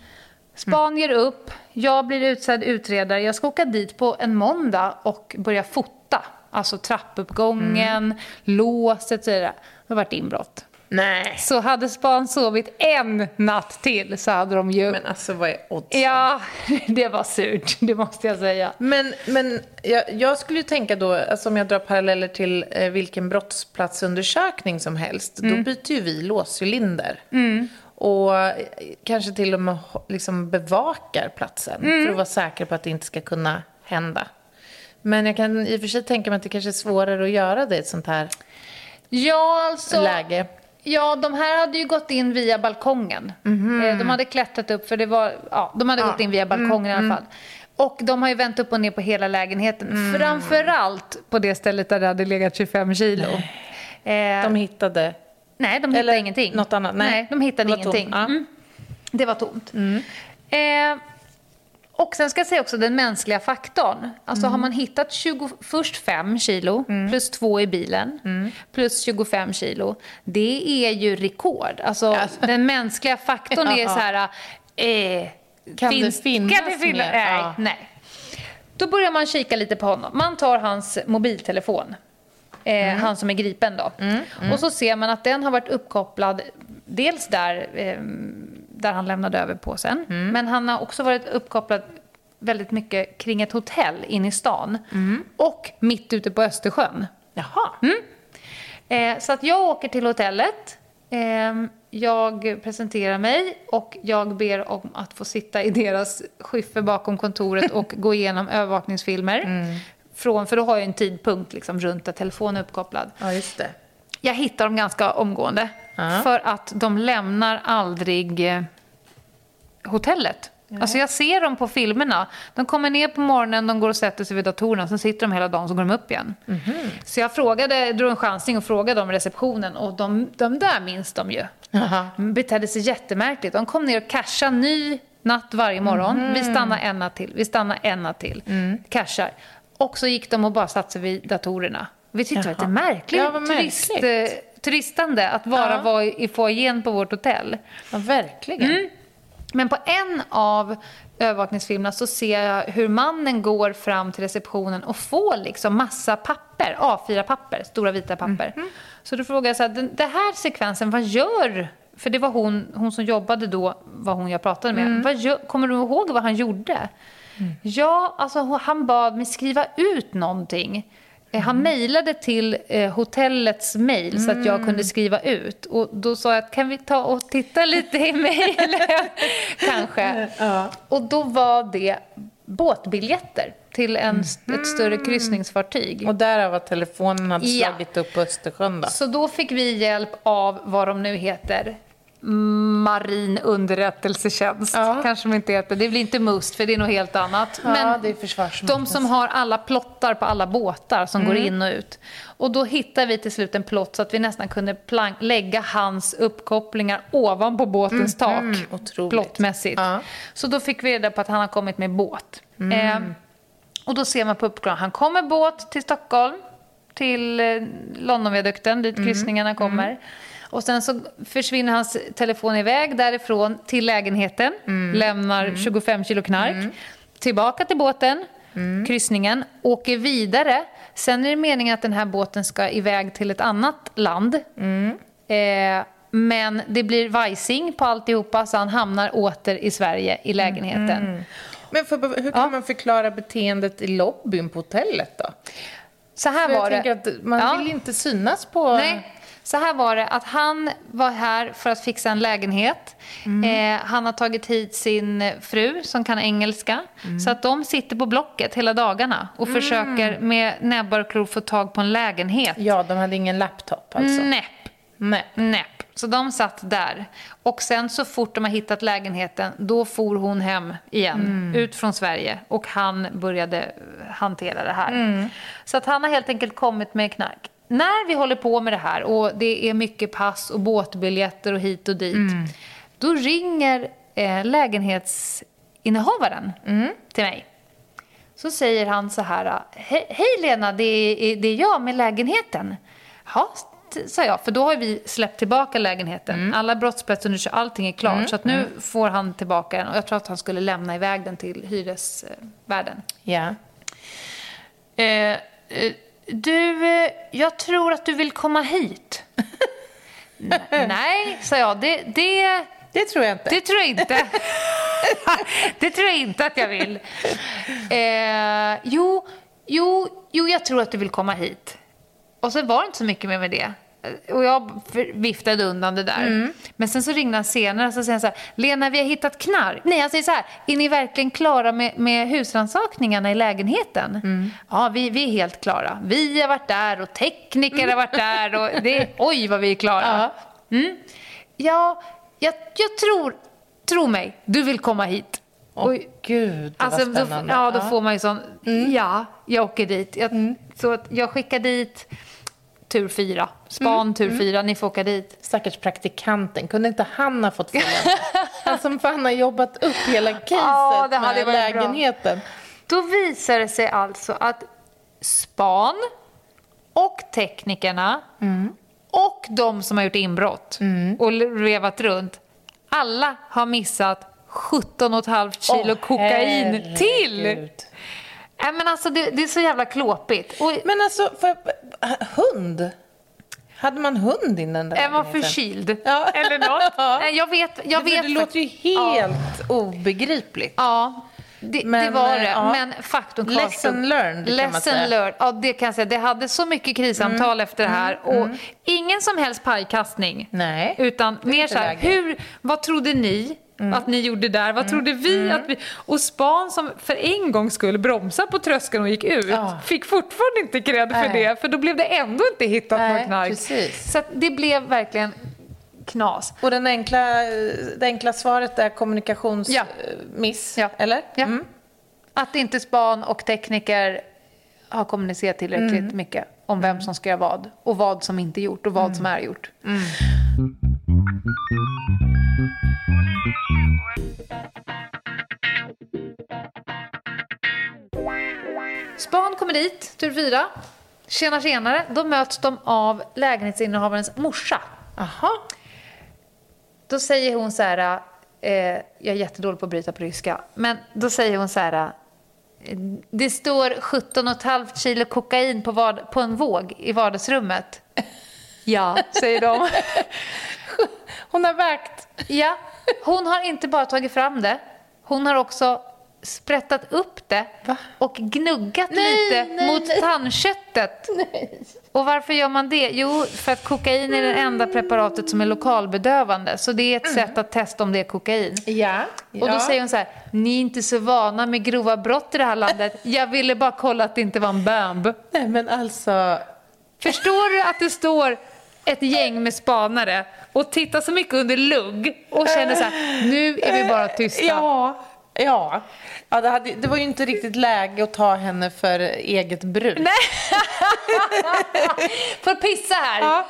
Span ger upp, jag blir utsedd utredare. Jag ska åka dit på en måndag och börja fota. Alltså trappuppgången, Mm. låset och så vidare. Det har varit inbrott. Nej. Så hade span sovit en natt till så hade de ju... Men alltså vad är oddsen? Ja, det var surt, det måste jag säga. Men, men jag, jag skulle ju tänka då, alltså om jag drar paralleller till eh, vilken brottsplatsundersökning som helst, då byter ju vi låscylinder. Och kanske till och med liksom bevakar platsen för att vara säker på att det inte ska kunna hända. Men jag kan i och för sig tänka mig att det kanske är svårare att göra det i ett sånt här Ja, alltså... läge. Ja, de här hade ju gått in via balkongen. Eh, De hade klättrat upp, för det var... Ja, de hade gått in via balkongen i alla fall. Och de har ju vänt upp och ner på hela lägenheten. Framförallt på det stället där det hade legat 25 kilo. Eh, De hittade... nej, de hittade eller ingenting. något annat? Nej, Nej, de hittade det ingenting. Ja. Mm. Det var tomt. Eh, och sen ska jag säga också den mänskliga faktorn. Alltså har man hittat 20, först 5 kilo plus 2 i bilen plus 25 kilo. Det är ju rekord. Alltså Alltså. den mänskliga faktorn är så här... Eh, Kan det finnas kan det finnas mer? Nej, Ja. nej. Då börjar man kika lite på honom. Man tar hans mobiltelefon. Eh, Mm. Han som är gripen då. Och så ser man att den har varit uppkopplad dels där, eh, där han lämnade över påsen. Mm. Men han har också varit uppkopplad väldigt mycket kring ett hotell inne i stan. Mm. Och mitt ute på Östersjön. Jaha. Eh, så att jag åker till hotellet. Eh, jag presenterar mig och jag ber om att få sitta i deras skyffe bakom kontoret och gå igenom övervakningsfilmer. Mm. Från, för då har jag en tidpunkt liksom, runt där telefonen är uppkopplad. Ja, just det. Jag hittar dem ganska omgående. Ja. För att de lämnar aldrig eh, hotellet. Alltså jag ser dem på filmerna. De kommer ner på morgonen, de går och sätter sig vid datorerna, sen sitter de hela dagen, så går de upp igen. Mhm. Så jag frågade, drog en chansning och frågade om receptionen och de, de där minns de ju. Jaha. De betedde sig jättemärkligt. De kom ner och cashade ny natt varje morgon. Mhm. Vi stannar en natt till, vi stannar en natt till. Mm. Cashar. Och så gick de och bara satte sig vid datorerna. Vi tyckte det var Jaha. lite märkligt. Ja, vad turist, märkligt. eh, turistande att bara Ja. vara i foajén på vårt hotell. Ja, verkligen. Mm. Men på en av övervakningsfilmerna så ser jag hur mannen går fram till receptionen och får liksom massa papper, A4-papper, stora vita papper. Mhm. Så då frågar jag så här, den, den här sekvensen, vad gör... För det var hon, hon som jobbade då, var hon jag pratade med. Mm. Vad kommer du ihåg vad han gjorde? Ja, alltså han bad mig skriva ut någonting. Eh, Han mejlade till eh, hotellets mejl så att jag kunde skriva ut. Och då sa jag att kan vi ta och titta lite i mejlen? Kanske. Ja. Och då var det båtbiljetter till en, ett större kryssningsfartyg. Och därav att telefonen hade Ja. slagit upp på Östersjön då. Så då fick vi hjälp av vad de nu heter. Marin underrättelsetjänst. Ja. Kanske de inte heter. Det blir inte MUST för det är något helt annat. Ja, det är de som har alla plottar på alla båtar som Mm. går in och ut. Och då hittade vi till slut en plott så att vi nästan kunde lägga hans uppkopplingar ovanpå båtens tak. Mm, otroligt. Plottmässigt. Ja. Mm. Så då fick vi reda på att han har kommit med båt. Eh, och då ser man på uppklaringen, han kommer båt till Stockholm, till eh, Londonviadukten, dit Mm. kryssningarna kommer. Och sen så försvinner hans telefon iväg därifrån till lägenheten, Mm. lämnar 25 kilo knark, tillbaka till båten, Mm. kryssningen, åker vidare. Sen är det meningen att den här båten ska iväg till ett annat land. Mm. Eh, men det blir vajsing på alltihopa så han hamnar åter i Sverige i lägenheten. Men för, hur kan Ja. man förklara beteendet i lobbyn på hotellet då? Så här För jag var det. tänker att man Ja. vill inte synas på... Nej, så här var det att han var här för att fixa en lägenhet. Eh, han har tagit hit sin fru som kan engelska. Så att de sitter på Blocket hela dagarna och försöker med näbbar och klor få tag på en lägenhet. Ja, de hade ingen laptop alltså. Näpp. Näpp. Så de satt där. Och sen så fort de har hittat lägenheten, då for hon hem igen, ut från Sverige. Och han började hantera det här. Så att han har helt enkelt kommit med knark. När vi håller på med det här och det är mycket pass och båtbiljetter och hit och dit, då ringer eh, lägenhetsinnehavaren till mig. Så säger han så här, "He- hej Lena, det är, det är jag med lägenheten. Ja, sa jag, för då har vi släppt tillbaka lägenheten. Alla brottsplatsundersökningar, allting är klart. Så att nu får han tillbaka den och jag tror att han skulle lämna iväg den till hyresvärden. Ja. Eh, eh, du, eh, jag tror att du vill komma hit. Nej, sa jag. Det, det, Det tror jag inte. det tror jag inte. det tror jag inte att jag vill. Eh, jo, jo, jo, jag tror att du vill komma hit. Och så var det inte så mycket mer med det. Och jag viftade undan det där. Men sen så ringde han senare och så säger han så här, Lena vi har hittat knark. Nej, han säger så här, är ni verkligen klara med, med husrannsakningarna i lägenheten? Ja, vi, vi är helt klara. Vi har varit där och tekniker har varit där och det, oj vad vi är klara. Mm. Ja, jag, jag tror, tro mig, du vill komma hit. Åh Och- gud, Alltså, var då, spännande. ja, då får man ju sån, ja, jag åker dit. Jag, Så att jag skickar dit tur fyra, span tur fyra, ni får åka dit. Stackars praktikanten, kunde inte han ha fått följa? Han som fan har jobbat upp hela caset hade med varit bra. lägenheten. Då visar det sig alltså att span och teknikerna och de som har gjort inbrott och revat runt, alla har missat 17,5 kilo Åh, kokain till! Nej, men alltså, det, det är så jävla klåpigt. Och Men alltså, för, hund? Hade man hund i den där är man lägenheten? förkyld? Ja. Eller något? Ja. Jag vet. Jag det, vet det låter ju helt obegripligt. Ja, det, det Men, var eh, det. ja. Men faktum kvarstod. Lesson learned, kan man säga. Mm, learned. Ja, det kan jag säga. Det hade så mycket krissamtal efter det här. Och ingen som helst pajkastning. Nej, Utan det mer så här. Mm. hur, vad trodde ni att ni gjorde där? Vad trodde vi att vi... Och Span som för en gång skulle bromsa på tröskeln och gick ut Ja. fick fortfarande inte cred för Nej. det. För då blev det ändå inte hittat Nej, någon knark. precis. Så det blev verkligen knas. Och den enkla, det enkla svaret är kommunikationsmiss, Ja. ja. eller? Ja. Mm. Att inte span och tekniker har kommunicerat tillräckligt Mm. mycket om vem som ska göra vad och vad som inte gjort och vad Mm. som är gjort. Span kommer dit, tur fyra. Tjena tjenare. Då möts de av lägenhetsinnehavarens morsa. Aha. Då säger hon så här, eh, jag är jättedålig på att bryta på ryska, men då säger hon så här, eh, det står 17,5 kilo kokain på, vard- på en våg i vardagsrummet. Ja, säger de. Hon har vägt. Ja, hon har inte bara tagit fram det, hon har också sprättat upp det Va? och gnuggat Nej, lite nej, mot nej. tandköttet. Och varför gör man det? Jo, för att kokain är det enda preparatet som är lokalbedövande. Så det är ett sätt att testa om det är kokain. Ja. Och då säger hon så här, ni är inte så vana med grova brott i det här landet. Jag ville bara kolla att det inte var en bamb. Nej, men alltså... Förstår du att det står ett gäng med spanare och tittar så mycket under lugg och känner så här, nu är vi bara tysta. Ja. Ja. Ja det, hade, det var ju inte riktigt läge att ta henne för eget bruk. Nej. Får pissa här. Ja.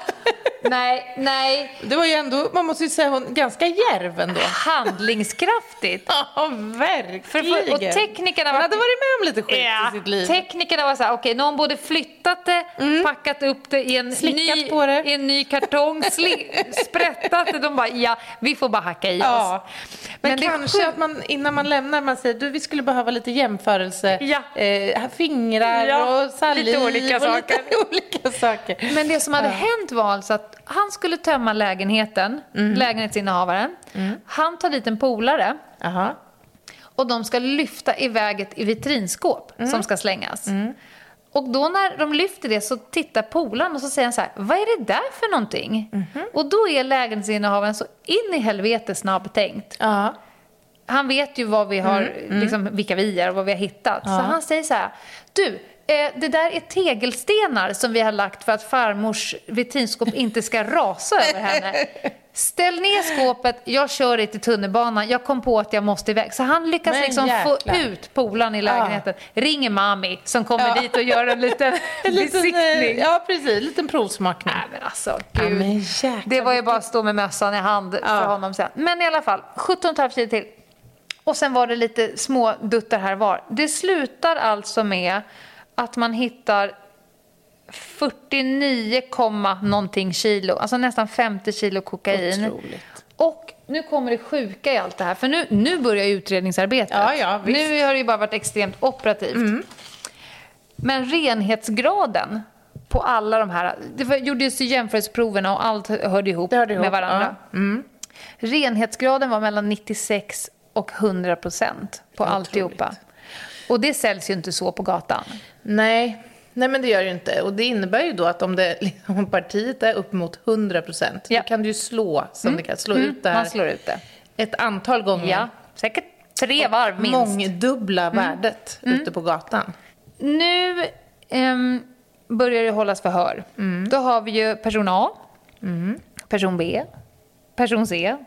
Nej, nej. Det var ju ändå, man måste ju säga, hon ganska djärv ändå. Handlingskraftigt. Ja, verkligen. För, för, och teknikerna Hon var... hade varit med om lite skit Ja, i sitt liv. teknikerna var så här, okej, någon borde flyttat det, packat upp det i en, Slickat ny, på det. i en ny kartong, sli, sprättat det. De bara, ja, vi får bara hacka i Ja. oss. Men, Men kanske att man innan man lämnar, man säger du vi skulle behöva lite jämförelse. Ja. Eh, fingrar Ja, och saliv. lite olika och saker. Lite olika saker. Men det som hade hänt var alltså att han skulle tömma lägenheten, lägenhetsinnehavaren. Han tar dit en polare Aha. och de ska lyfta iväg ett vitrinskåp som ska slängas. Och då när de lyfter det så tittar polaren och så säger han så här, vad är det där för någonting? Och då är lägenhetsinnehavaren så in i helvete snabbtänkt. Ja. Han vet ju vad vi har, Liksom, vilka vi är och vad vi har hittat. Så han säger så här, du, eh, det där är tegelstenar som vi har lagt för att farmors vitrinskåp inte ska rasa över henne. Ställ ner skåpet, jag kör dig till tunnelbanan, jag kom på att jag måste iväg. Så han lyckas Men liksom få ut polaren i lägenheten. Ringer mami som kommer Ja. dit och gör en liten En liten, eh, besiktning. ja, precis. En liten provsmakning. Nej men alltså, Ja, gud. men jäklar, det var ju bara att stå med mössan i hand för Ja. honom sen. Men i alla fall, 17,5 kilo till. Och sen var det lite små duttar här var. Det slutar alltså med att man hittar 49, komma någonting kilo, alltså nästan 50 kilo kokain. Otroligt. Och nu kommer det sjuka i allt det här, för nu, nu börjar utredningsarbetet. Ja, ja. Mm. nu har det ju bara varit extremt operativt. Men renhetsgraden på alla de här, det gjordes ju jämförelseproverna och allt hörde ihop, hörde ihop, med varandra. ja. Mm. Renhetsgraden var mellan 96 och 100 procent på Otroligt. alltihopa. Och det säljs ju inte så på gatan. Nej. Nej, men det gör det ju inte. Och det innebär ju då att om, det, om partiet är upp mot 100 procent, Ja. då kan du ju slå, som det kan, slå ut det här Man slår ut det. ett antal gånger. Ja, säkert tre varv minst. Mångdubbla värdet ute på gatan. Nu ehm, börjar det hållas förhör. Då har vi ju person A, person B, person C,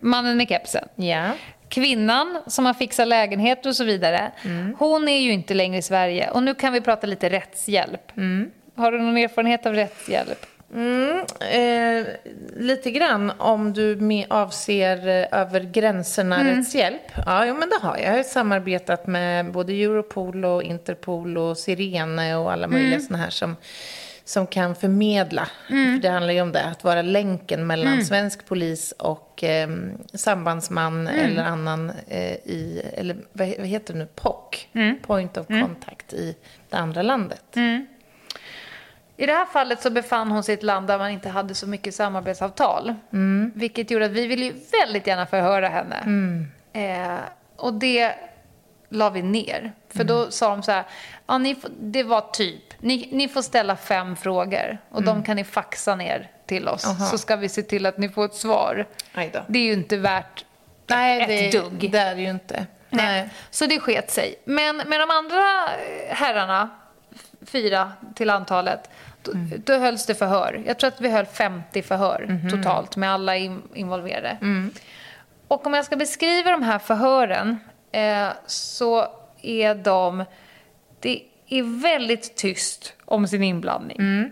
mannen med kepsen. Ja. Kvinnan som har fixat lägenhet och så vidare, hon är ju inte längre i Sverige. Och nu kan vi prata lite rättshjälp. Har du någon erfarenhet av rättshjälp? Mm, eh, lite grann om du med avser eh, över gränserna rättshjälp. Ja, jo, men det har jag. Jag har samarbetat med både Europol och Interpol och Sirene och alla möjliga såna här som, som kan förmedla. För det handlar ju om det, att vara länken mellan svensk polis och eh, sambandsman eller annan eh, i, eller vad, vad heter det nu, POC, Point of Contact i det andra landet. I det här fallet så befann hon sig i ett land där man inte hade så mycket samarbetsavtal. Vilket gjorde att vi ville ju väldigt gärna förhöra henne. Eh, och det la vi ner. För då sa de så här, ja, ni får, det var typ, ni, ni får ställa fem frågor och de kan ni faxa ner till oss. Aha. Så ska vi se till att ni får ett svar. Det är ju inte värt Nej, ett det, dugg. det är det ju inte. Nej. Så det sket sig. Men med de andra herrarna, fyra till antalet, då, då hölls det förhör. Jag tror att vi höll 50 förhör totalt med alla in, involverade. Och om jag ska beskriva de här förhören eh, så är de... Det är väldigt tyst om sin inblandning.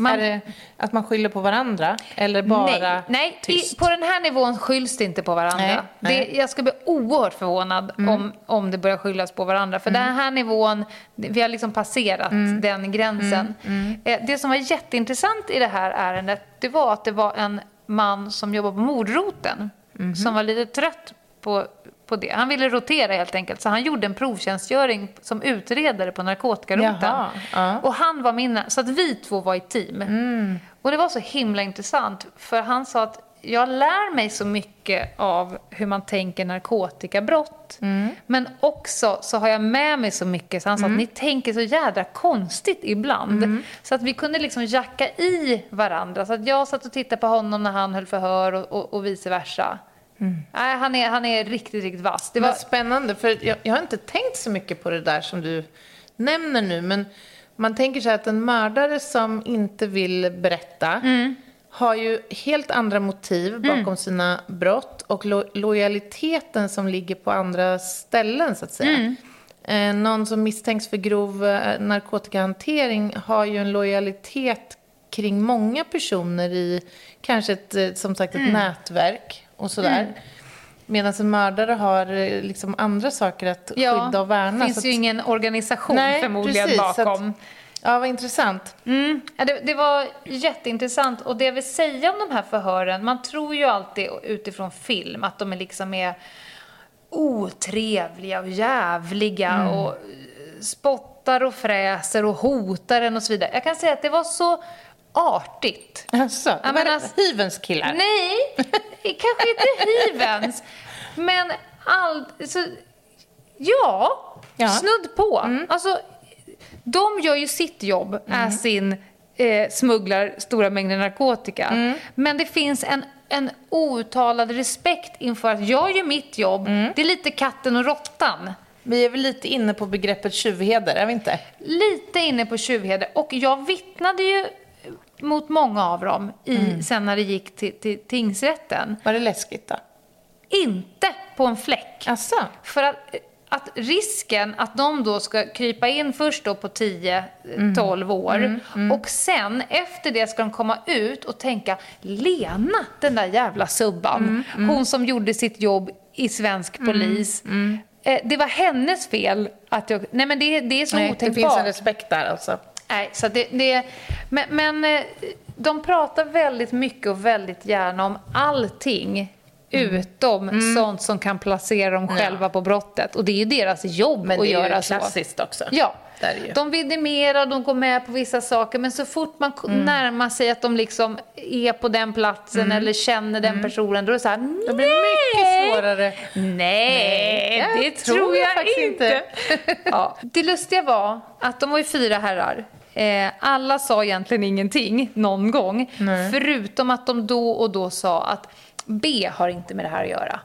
Man- Är det att man skyller på varandra? Eller bara nej, nej tyst? I, på den här nivån skylls det inte på varandra. Nej, nej. Mm. Det, jag ska bli oerhört förvånad om, om det börjar skyllas på varandra. För den här nivån, vi har liksom passerat Mm. den gränsen. Eh, det som var jätteintressant i det här ärendet, det var att det var en man som jobbar på mordroten. Mhm. Som var lite trött på, på det. Han ville rotera helt enkelt. Så han gjorde en provtjänstgöring som utredare på narkotikaroteln. Ja. Mm. Och han var min, så att vi två var i team. Och det var så himla intressant, för han sa att jag lär mig så mycket av hur man tänker narkotikabrott. Men också så har jag med mig så mycket, så han sa att ni tänker så jädra konstigt ibland. Så att vi kunde liksom jacka i varandra. Så att jag satt och tittade på honom när han höll förhör och, och, och vice versa. Nej, han, är, han är riktigt, riktigt vass. Det var, spännande, för jag, jag har inte tänkt så mycket på det där som du nämner nu. Men man tänker sig att en mördare som inte vill berätta Mm. har ju helt andra motiv bakom sina brott och lo- lojaliteten som ligger på andra ställen, så att säga. Mm. Eh, någon som misstänks för grov eh, narkotikahantering har ju en lojalitet kring många personer i kanske ett, eh, som sagt, ett Mm. nätverk och sådär. Medan en mördare har eh, liksom andra saker att skydda och värna. Det finns att- ju ingen organisation Nej, förmodligen precis, så att- bakom. Ja, vad intressant. Mm. Ja, det, det var jätteintressant. Och det jag vill säga om de här förhören, man tror ju alltid utifrån film att de är liksom är otrevliga och jävliga Mm. och spottar och fräser och hotar en och så vidare. Jag kan säga att det var så artigt. Alltså, det var alltså- hyvens killar. Nej, kanske inte hyvens. Men all, så, ja, Ja. snudd på. Alltså, de gör ju sitt jobb, är sin eh, smugglar stora mängder narkotika. Men det finns en, en outtalad respekt inför att jag gör mitt jobb. Det är lite katten och råttan. Vi är väl lite inne på begreppet tjuvheder, är vi inte? Lite inne på tjuvheder. Och jag vittnade ju mot många av dem i, sen när det gick till, till tingsrätten. Var det läskigt då? Inte på en fläck. Asså? För att, att risken att de då ska krypa in först då på 10-12 år och sen efter det ska de komma ut och tänka Lena, den där jävla subban, hon som gjorde sitt jobb i svensk polis. Eh, det var hennes fel att jag... Nej men det, det är så Nej, det otänkbart. finns en respekt där alltså. Nej, så det, det, men, men eh, de pratar väldigt mycket och väldigt gärna om allting utom sånt som kan placera dem själva på brottet. Och det är ju deras jobb Men att det är göra ju så. klassiskt också. Ja, det är det ju. De vidimerar, de går med på vissa saker, men så fort man Mm. närmar sig att de liksom är på den platsen eller känner den personen, då är det så här, Mm. Det blir mycket svårare. Nej, Nej, det jag tror, tror jag, faktiskt inte. ja. Det lustiga var att de var ju fyra herrar. Eh, alla sa egentligen ingenting någon gång, förutom att de då och då sa att B har inte med det här att göra.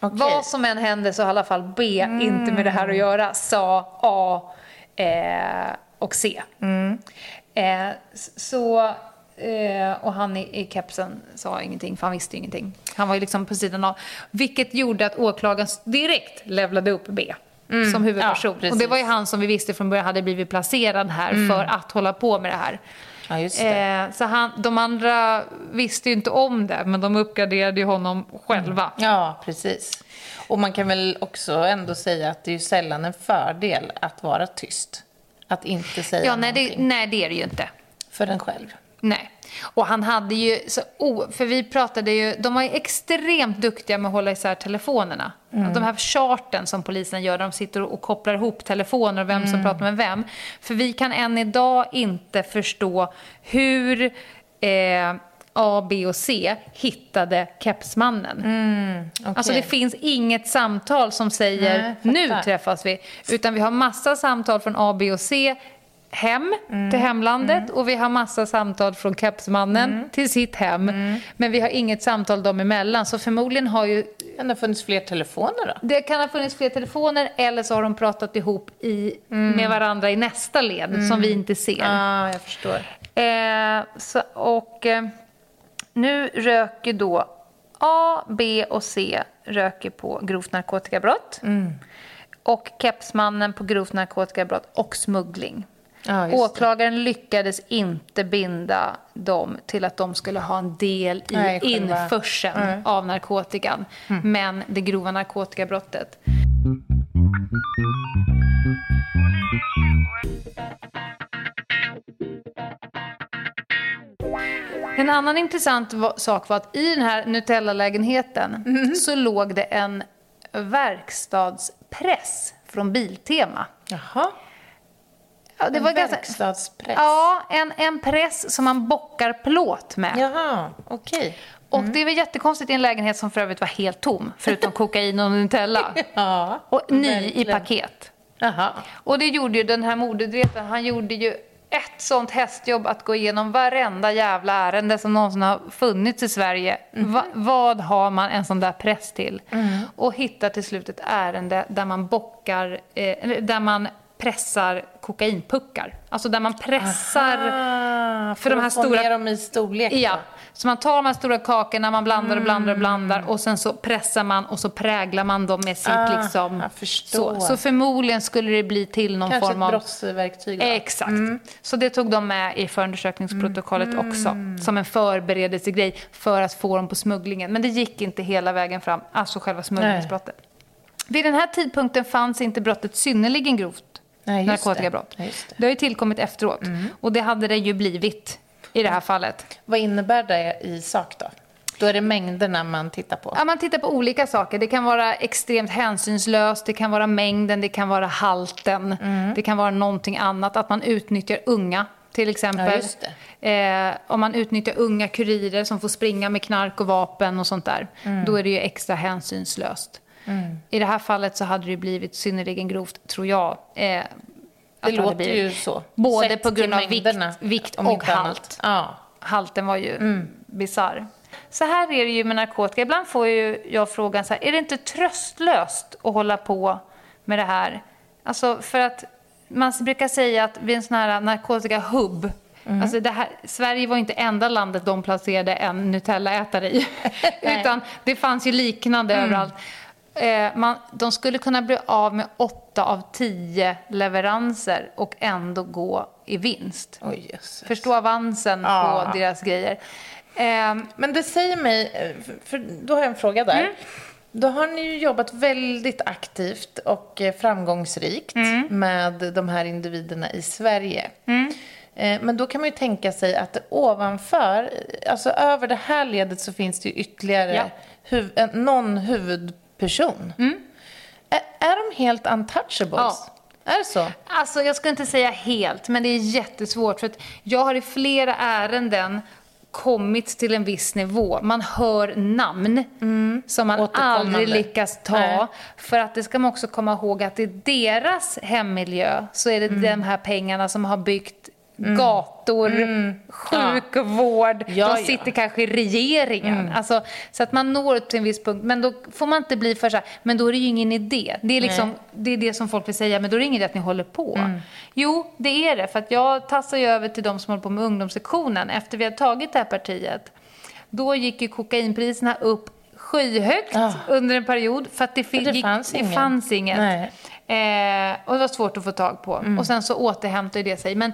Okej. Vad som än händer så har i alla fall B inte med det här att göra, sa A eh, och C. Eh, s- så, eh, och han i, i kepsen sa ingenting, för han visste ingenting. Han var ju liksom på sidan av. Vilket gjorde att åklagaren direkt levlade upp B. Som huvudperson. Ja, och det var ju han som vi visste från början hade blivit placerad här för att hålla på med det här. Ja, det. Eh, så han, de andra visste ju inte om det, men de uppgraderade ju honom själva. Ja, precis. Och man kan väl också ändå säga att det är ju sällan en fördel att vara tyst. Att inte säga Ja, nej det, någonting. nej, det är det ju inte. För en själv. Nej. Och han hade ju, så, oh, för vi pratade ju, de var ju extremt duktiga med att hålla isär telefonerna. De här charten som polisen gör, de sitter och kopplar ihop telefoner och vem som pratar med vem. För vi kan än idag inte förstå hur eh, A, B och C hittade kepsmannen. Okej. Alltså det finns inget samtal som säger Nej, nu träffas vi. Utan vi har massa samtal från A, B och C hem till hemlandet och vi har massa samtal från kepsmannen till sitt hem. Men vi har inget samtal dem emellan. Så förmodligen har ju Men det har funnits fler telefoner då? det kan ha funnits fler telefoner eller så har de pratat ihop i, med varandra i nästa led som vi inte ser. Ja, jag förstår. Eh, så, och eh, nu röker då A, B och C röker på grovt narkotikabrott. Och kepsmannen på grovt narkotikabrott och smuggling. Ja, just det. Åklagaren lyckades inte binda dem till att de skulle ha en del i Nej, införseln av narkotikan. Men det grova narkotikabrottet. En annan intressant sak var att i den här Nutella-lägenheten så låg det en verkstadspress från Biltema. Jaha. Ja, det en var verkstadspress. Ja, en, en press som man bockar plåt med. Jaha, okej. Och det var jättekonstigt i en lägenhet som för övrigt var helt tom, förutom kokain och Nutella. Ja, Och ny i verkligen. paket. Jaha. Och det gjorde ju den här modedreten, han gjorde ju ett sånt hästjobb att gå igenom varenda jävla ärende som någonsin har funnits i Sverige. Va, vad har man en sån där press till? Och hitta till slut ett ärende där man bockar, eh, där man pressar kokainpuckar. Alltså där man pressar Ah, för, de här att få stora- ner dem i storlek. då. Ja, så man tar de här stora kakorna, man blandar och blandar och blandar och sen så pressar man och så präglar man dem med sitt Ah, liksom... Så, så förmodligen skulle det bli till någon Kanske form ett av... brottsverktyg då? Exakt. Så det tog de med i förundersökningsprotokollet också. Som en förberedelsegrej för att få dem på smugglingen. Men det gick inte hela vägen fram, alltså själva smugglingsbrottet. Vid den här tidpunkten fanns inte brottet synnerligen grovt Nej, narkotikabrott. det. Det. har ju tillkommit efteråt. Och det hade det ju blivit i det här fallet. Vad innebär det i sak då? Då är det mängderna man tittar på. Ja, man tittar på olika saker. Det kan vara extremt hänsynslöst, det kan vara mängden, det kan vara halten, det kan vara någonting annat. Att man utnyttjar unga, till exempel. Ja, just Eh, om man utnyttjar unga kurirer som får springa med knark och vapen och sånt där, då är det ju extra hänsynslöst. I det här fallet så hade det blivit synnerligen grovt, tror jag. Eh, att det låter ju så. Både Sett på grund av vikt, mängderna, vikt om och halt. Ja. Halten var ju bizarr. Så här är det ju med narkotika. Ibland får ju jag frågan så här, är det inte tröstlöst att hålla på med det här? Alltså för att man brukar säga att vid en sån här narkotikahubb Alltså det här, Sverige var inte enda landet de placerade en Nutella-ätare i. Utan det fanns ju liknande överallt. Eh, man, de skulle kunna bli av med åtta av tio leveranser och ändå gå i vinst. Jösses. Förstå avansen Ja. på deras grejer. Ehm, Men det säger mig, eh, för- då har jag en fråga där. Då har ni ju jobbat väldigt aktivt och eh, framgångsrikt med de här individerna i Sverige. Eh, Men då kan man ju tänka sig att ovanför, eh, alltså över det här ledet så finns det ju ytterligare Ja. huv, en- någon huvudperson. Är, är de helt untouchables? ja. Är det så? Alltså, jag ska inte säga helt, men det är jättesvårt. För att jag har i flera ärenden kommit till en viss nivå. Man hör namn som man aldrig lyckas ta. Nej. För att det ska man också komma ihåg att i deras hemmiljö så är det de här pengarna som har byggt gator, sjukvård, Ja, de ja. sitter kanske i regeringen. Alltså, så att man når till en viss punkt. Men då får man inte bli för så här, men då är det ju ingen idé. Det är, liksom, det, är det som folk vill säga, men då är det ingen idé att ni håller på. Jo, det är det. För att jag tassar ju över till de som håller på med ungdomssektionen. Efter vi har tagit det här partiet, då gick ju kokainpriserna upp skyhögt Ja. under en period. För att det, fi- För det gick, fanns det ingen. fanns inget. Eh, och det var svårt att få tag på. Mm. Och sen så återhämtade det sig. Men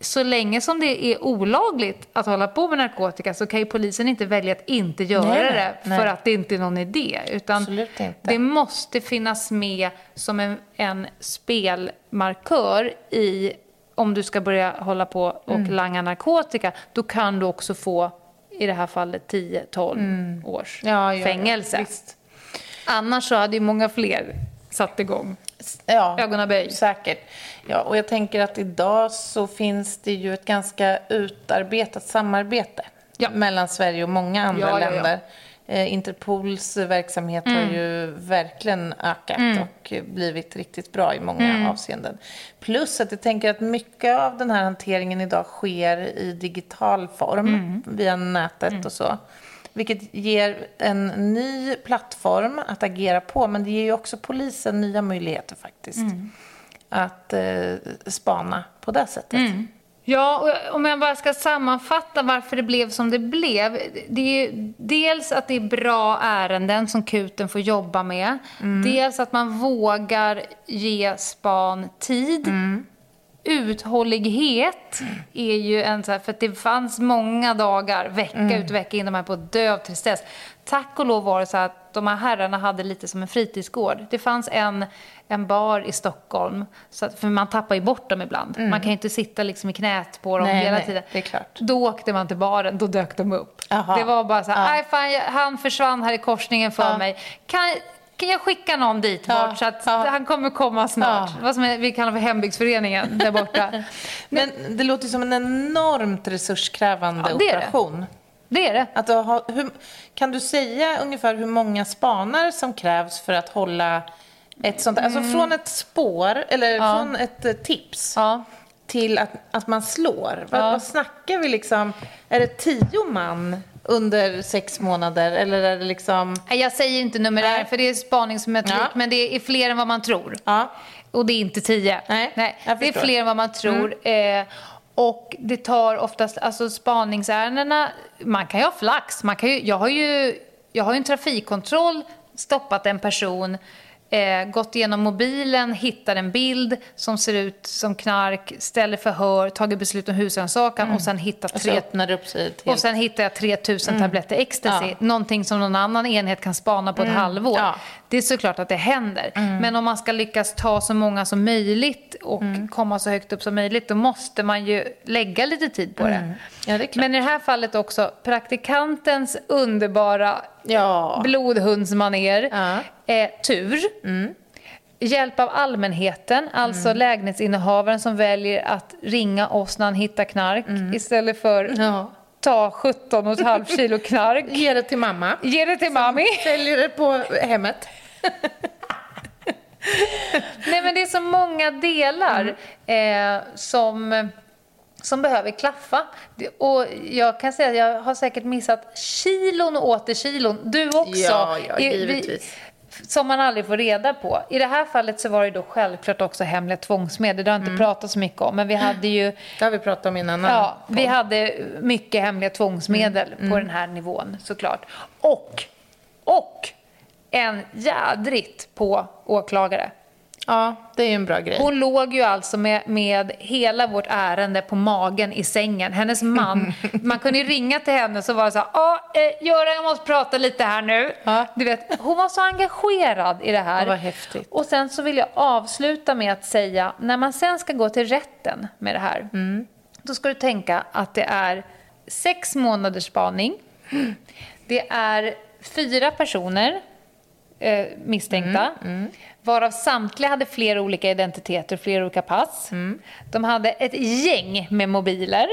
så länge som det är olagligt att hålla på med narkotika så kan ju polisen inte välja att inte göra Nej, det nej. för att det inte är någon idé. Utan det måste finnas med som en, en spelmarkör i om du ska börja hålla på och Mm. langa narkotika. Då kan du också få, i det här fallet, 10-12 års Mm. Ja, ja, ja. fängelse. Visst. Annars så hade ju många fler satt igång. Ja, Ögonaböj. Säkert. Ja, och jag tänker att idag så finns det ju ett ganska utarbetat samarbete Ja. mellan Sverige och många andra Ja, länder. Eh, Interpols verksamhet har ju verkligen ökat och blivit riktigt bra i många avseenden. Plus att jag tänker att mycket av den här hanteringen idag sker i digital form via nätet och så. Vilket ger en ny plattform att agera på, men det ger ju också polisen nya möjligheter faktiskt. Att eh, spana på det sättet. Ja, och om jag bara ska sammanfatta varför det blev som det blev. Det är ju dels att det är bra ärenden som kuten får jobba med. Dels att man vågar ge span tid. Uthållighet är ju en så här, för det fanns många dagar, vecka ut och vecka in, de här på att dö av tristess. Tack och lov var det så att de här herrarna hade lite som en fritidsgård. Det fanns en, en bar i Stockholm, så att, för man tappar ju bort dem ibland. Man kan ju inte sitta liksom i knät på dem Nej, hela nej, tiden. det är klart. Då åkte man till baren, då dök de upp. Jaha. Det var bara så här, Ja. "Aj, fan, jag- han försvann här i korsningen för Ja. mig. Kan, kan jag skicka någon dit Ja, bort så att ja. han kommer komma snart? Ja. Vad som är, vi kallar för hembygdsföreningen där borta. Men det låter som en enormt resurskrävande det är det. operation. Det är det. Att ha, hur, kan du säga ungefär hur många spanar som krävs för att hålla ett sånt Alltså från ett spår, eller från ett eh, tips till att, att man slår. Vad, vad snackar vi liksom? Är det tio man under sex månader? Eller är det liksom... Nej, Jag säger inte numerär Nej. för det är spaningsmetodik, Ja. men det är fler än vad man tror. Ja. Och det är inte tio. Nej, jag det är. Mm. fler än vad man tror. Eh, och det tar oftast, alltså spaningsärendena, man kan ju ha flax. Man kan ju, jag, har ju, jag har ju en trafikkontroll, stoppat en person, eh, gått igenom mobilen, hittar en bild som ser ut som knark, ställer förhör, tagit beslut om husrannsakan och sen Och så tre det upp sig till... och sen hittar jag 3000 tabletter ecstasy. Mm. Ja. Någonting som någon annan enhet kan spana på ett halvår. Ja. Det är såklart att det händer. Mm. Men om man ska lyckas ta så många som möjligt och Mm. komma så högt upp som möjligt, då måste man ju lägga lite tid på det. Ja, det. Men i det här fallet också, praktikantens underbara Ja. blodhundsmaner, Ja. eh, tur. Hjälp av allmänheten, alltså lägenhetsinnehavaren som väljer att ringa oss när han hittar knark istället för Ja. ta 17,5 kilo knark. Ge det till mamma. Ge det till mami. Säljer det på hemmet. Nej men det är så många delar eh, som, som behöver klaffa. Och jag kan säga att jag har säkert missat kilon och åter kilon. Du också. Ja, ja, givetvis. som man aldrig får reda på. I det här fallet så var det då självklart också hemliga tvångsmedel. Det har jag inte pratat så mycket om. Men vi hade ju Det har vi pratat om i en annan Ja, vi hade mycket hemliga tvångsmedel Mm, på den här nivån såklart. Och, och en jädrigt på åklagare. Ja, det är ju en bra grej. Hon låg ju alltså med, med hela vårt ärende på magen i sängen. Hennes man, man kunde ju ringa till henne så var det så här, ja, eh, Göran jag måste prata lite här nu. Ja. Du vet, hon var så engagerad i det här. Ja, vad häftigt. Och sen så vill jag avsluta med att säga, när man sen ska gå till rätten med det här, Mm. då ska du tänka att det är sex månaders spaning. Det är fyra personer eh, misstänkta. Varav samtliga hade flera olika identiteter och flera olika pass. De hade ett gäng med mobiler.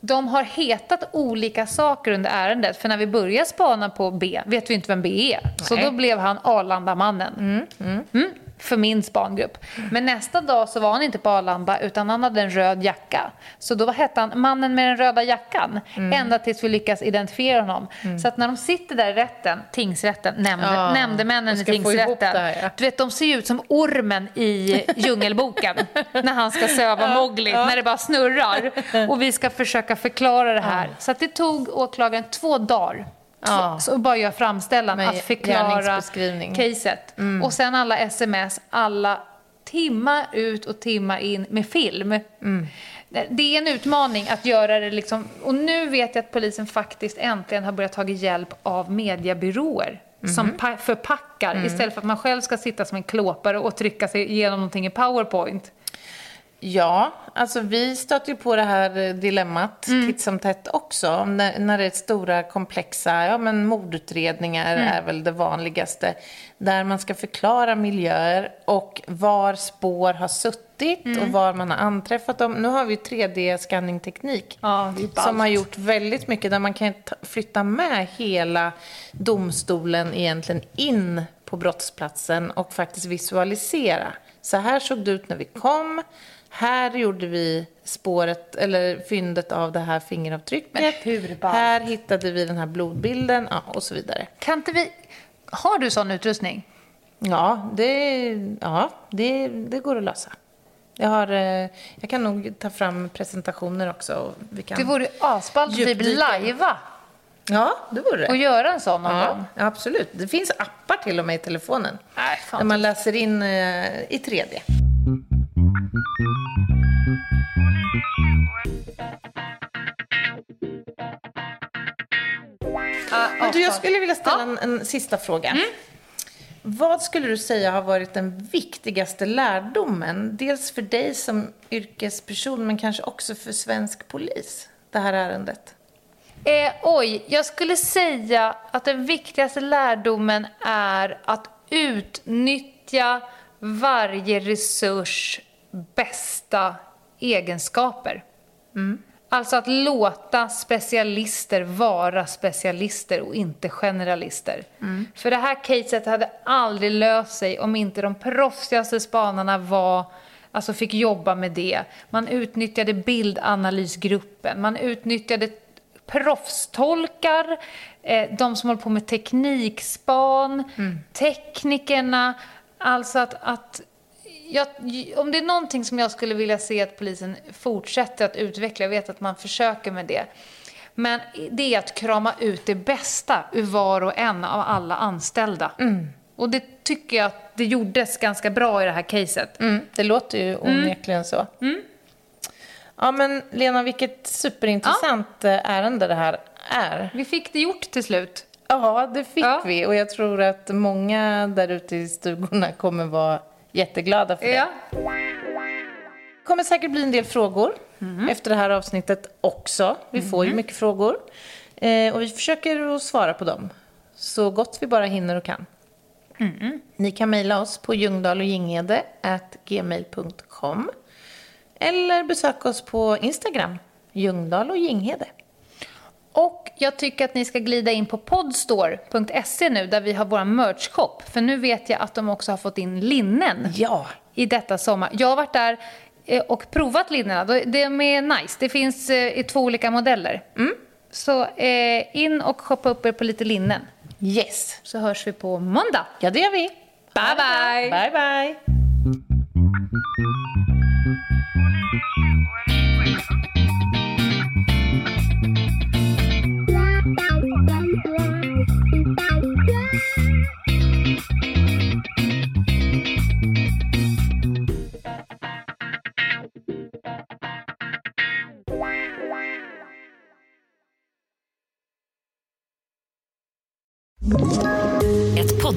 De har hetat olika saker under ärendet. För när vi börjar spana på B vet vi inte vem B är. Så Nej. då blev han Arlandamannen. Mm, för min spangrupp. Men nästa dag så var han inte på Arlanda utan han hade en röd jacka. Så då hette han mannen med den röda jackan. Ända tills vi lyckas identifiera honom. Så att när de sitter där i rätten, tingsrätten, nämnd, Ja, nämndemännen i tingsrätten. här, ja. Du vet, de ser ut som ormen i Djungelboken när han ska söva Mowgli, när det bara snurrar. Och vi ska försöka förklara det här. Så att det tog åklagaren två dagar. Ja. Så bara göra framställan, Med att förklara caset. Och sen alla sms, alla timmar ut och timmar in med film. Det är en utmaning att göra det liksom. Och nu vet jag att polisen faktiskt äntligen har börjat ta hjälp av mediebyråer som pa- förpackar istället för att man själv ska sitta som en klåpare och trycka sig igenom någonting i Powerpoint. Ja, alltså vi stöter ju på det här eh, dilemmat titt som tätt också. När, när det är stora komplexa, ja men mordutredningar är väl det vanligaste. Där man ska förklara miljöer och var spår har suttit och var man har anträffat dem. Nu har vi 3D-skanningteknik. Ja, som har gjort väldigt mycket där man kan ta- flytta med hela domstolen egentligen in på brottsplatsen och faktiskt visualisera. Så här såg det ut när vi kom. Här gjorde vi spåret, eller fyndet av det här fingeravtrycket. Här hittade vi den här blodbilden ja, och så vidare. Kan inte vi... Har du sån utrustning? Ja, det, ja det, det går att lösa. Jag, har, eh, jag kan nog ta fram presentationer också. och Vi kan... Det vore asballt att typ lajva Ja, det vore det. och göra en sån någon Ja, gång. absolut. Det finns appar till och med i telefonen. Nej. Där man läser in eh, i 3D. Men du, jag skulle vilja ställa en, en sista fråga. Vad skulle du säga har varit den viktigaste lärdomen? Dels för dig som yrkesperson, men kanske också för svensk polis, det här ärendet. Eh, oj, jag skulle säga att den viktigaste lärdomen är att utnyttja varje resurs bästa egenskaper. Alltså att låta specialister vara specialister och inte generalister. För det här caset hade aldrig löst sig om inte de proffsigaste spanarna var Alltså fick jobba med det. Man utnyttjade bildanalysgruppen. Man utnyttjade proffstolkar, eh, de som håller på med teknikspan, teknikerna. Alltså att, att jag, om det är någonting som jag skulle vilja se att polisen fortsätter att utveckla, jag vet att man försöker med det, men det är att krama ut det bästa ur var och en av alla anställda. Och det tycker jag att det gjordes ganska bra i det här caset. Mm, det låter ju onekligen så. Ja, men Lena, vilket superintressant eh, ärende det här är. Vi fick det gjort till slut. Ja, det fick Ja. vi. Och jag tror att många där ute i stugorna kommer vara jätteglada för det. Ja. Det kommer säkert bli en del frågor Mhm. efter det här avsnittet också. Vi får ju mycket frågor. Eh, och vi försöker att svara på dem så gott vi bara hinner och kan. Mhm. Ni kan mejla oss på ljungdahloginghede.gmail.com eller besöka oss på Instagram, Ljungdahl och Ginghede. Och jag tycker att ni ska glida in på podstore.se nu där vi har vår merch-shop. För nu vet jag att de också har fått in linnen Ja, i detta sommar. Jag har varit där eh, och provat linnena. De- är nice. Det finns eh, i två olika modeller. Så eh, in och shoppa upp er på lite linnen. yes. Så hörs vi på måndag. Ja, det gör vi. Bye, bye! Bye, bye.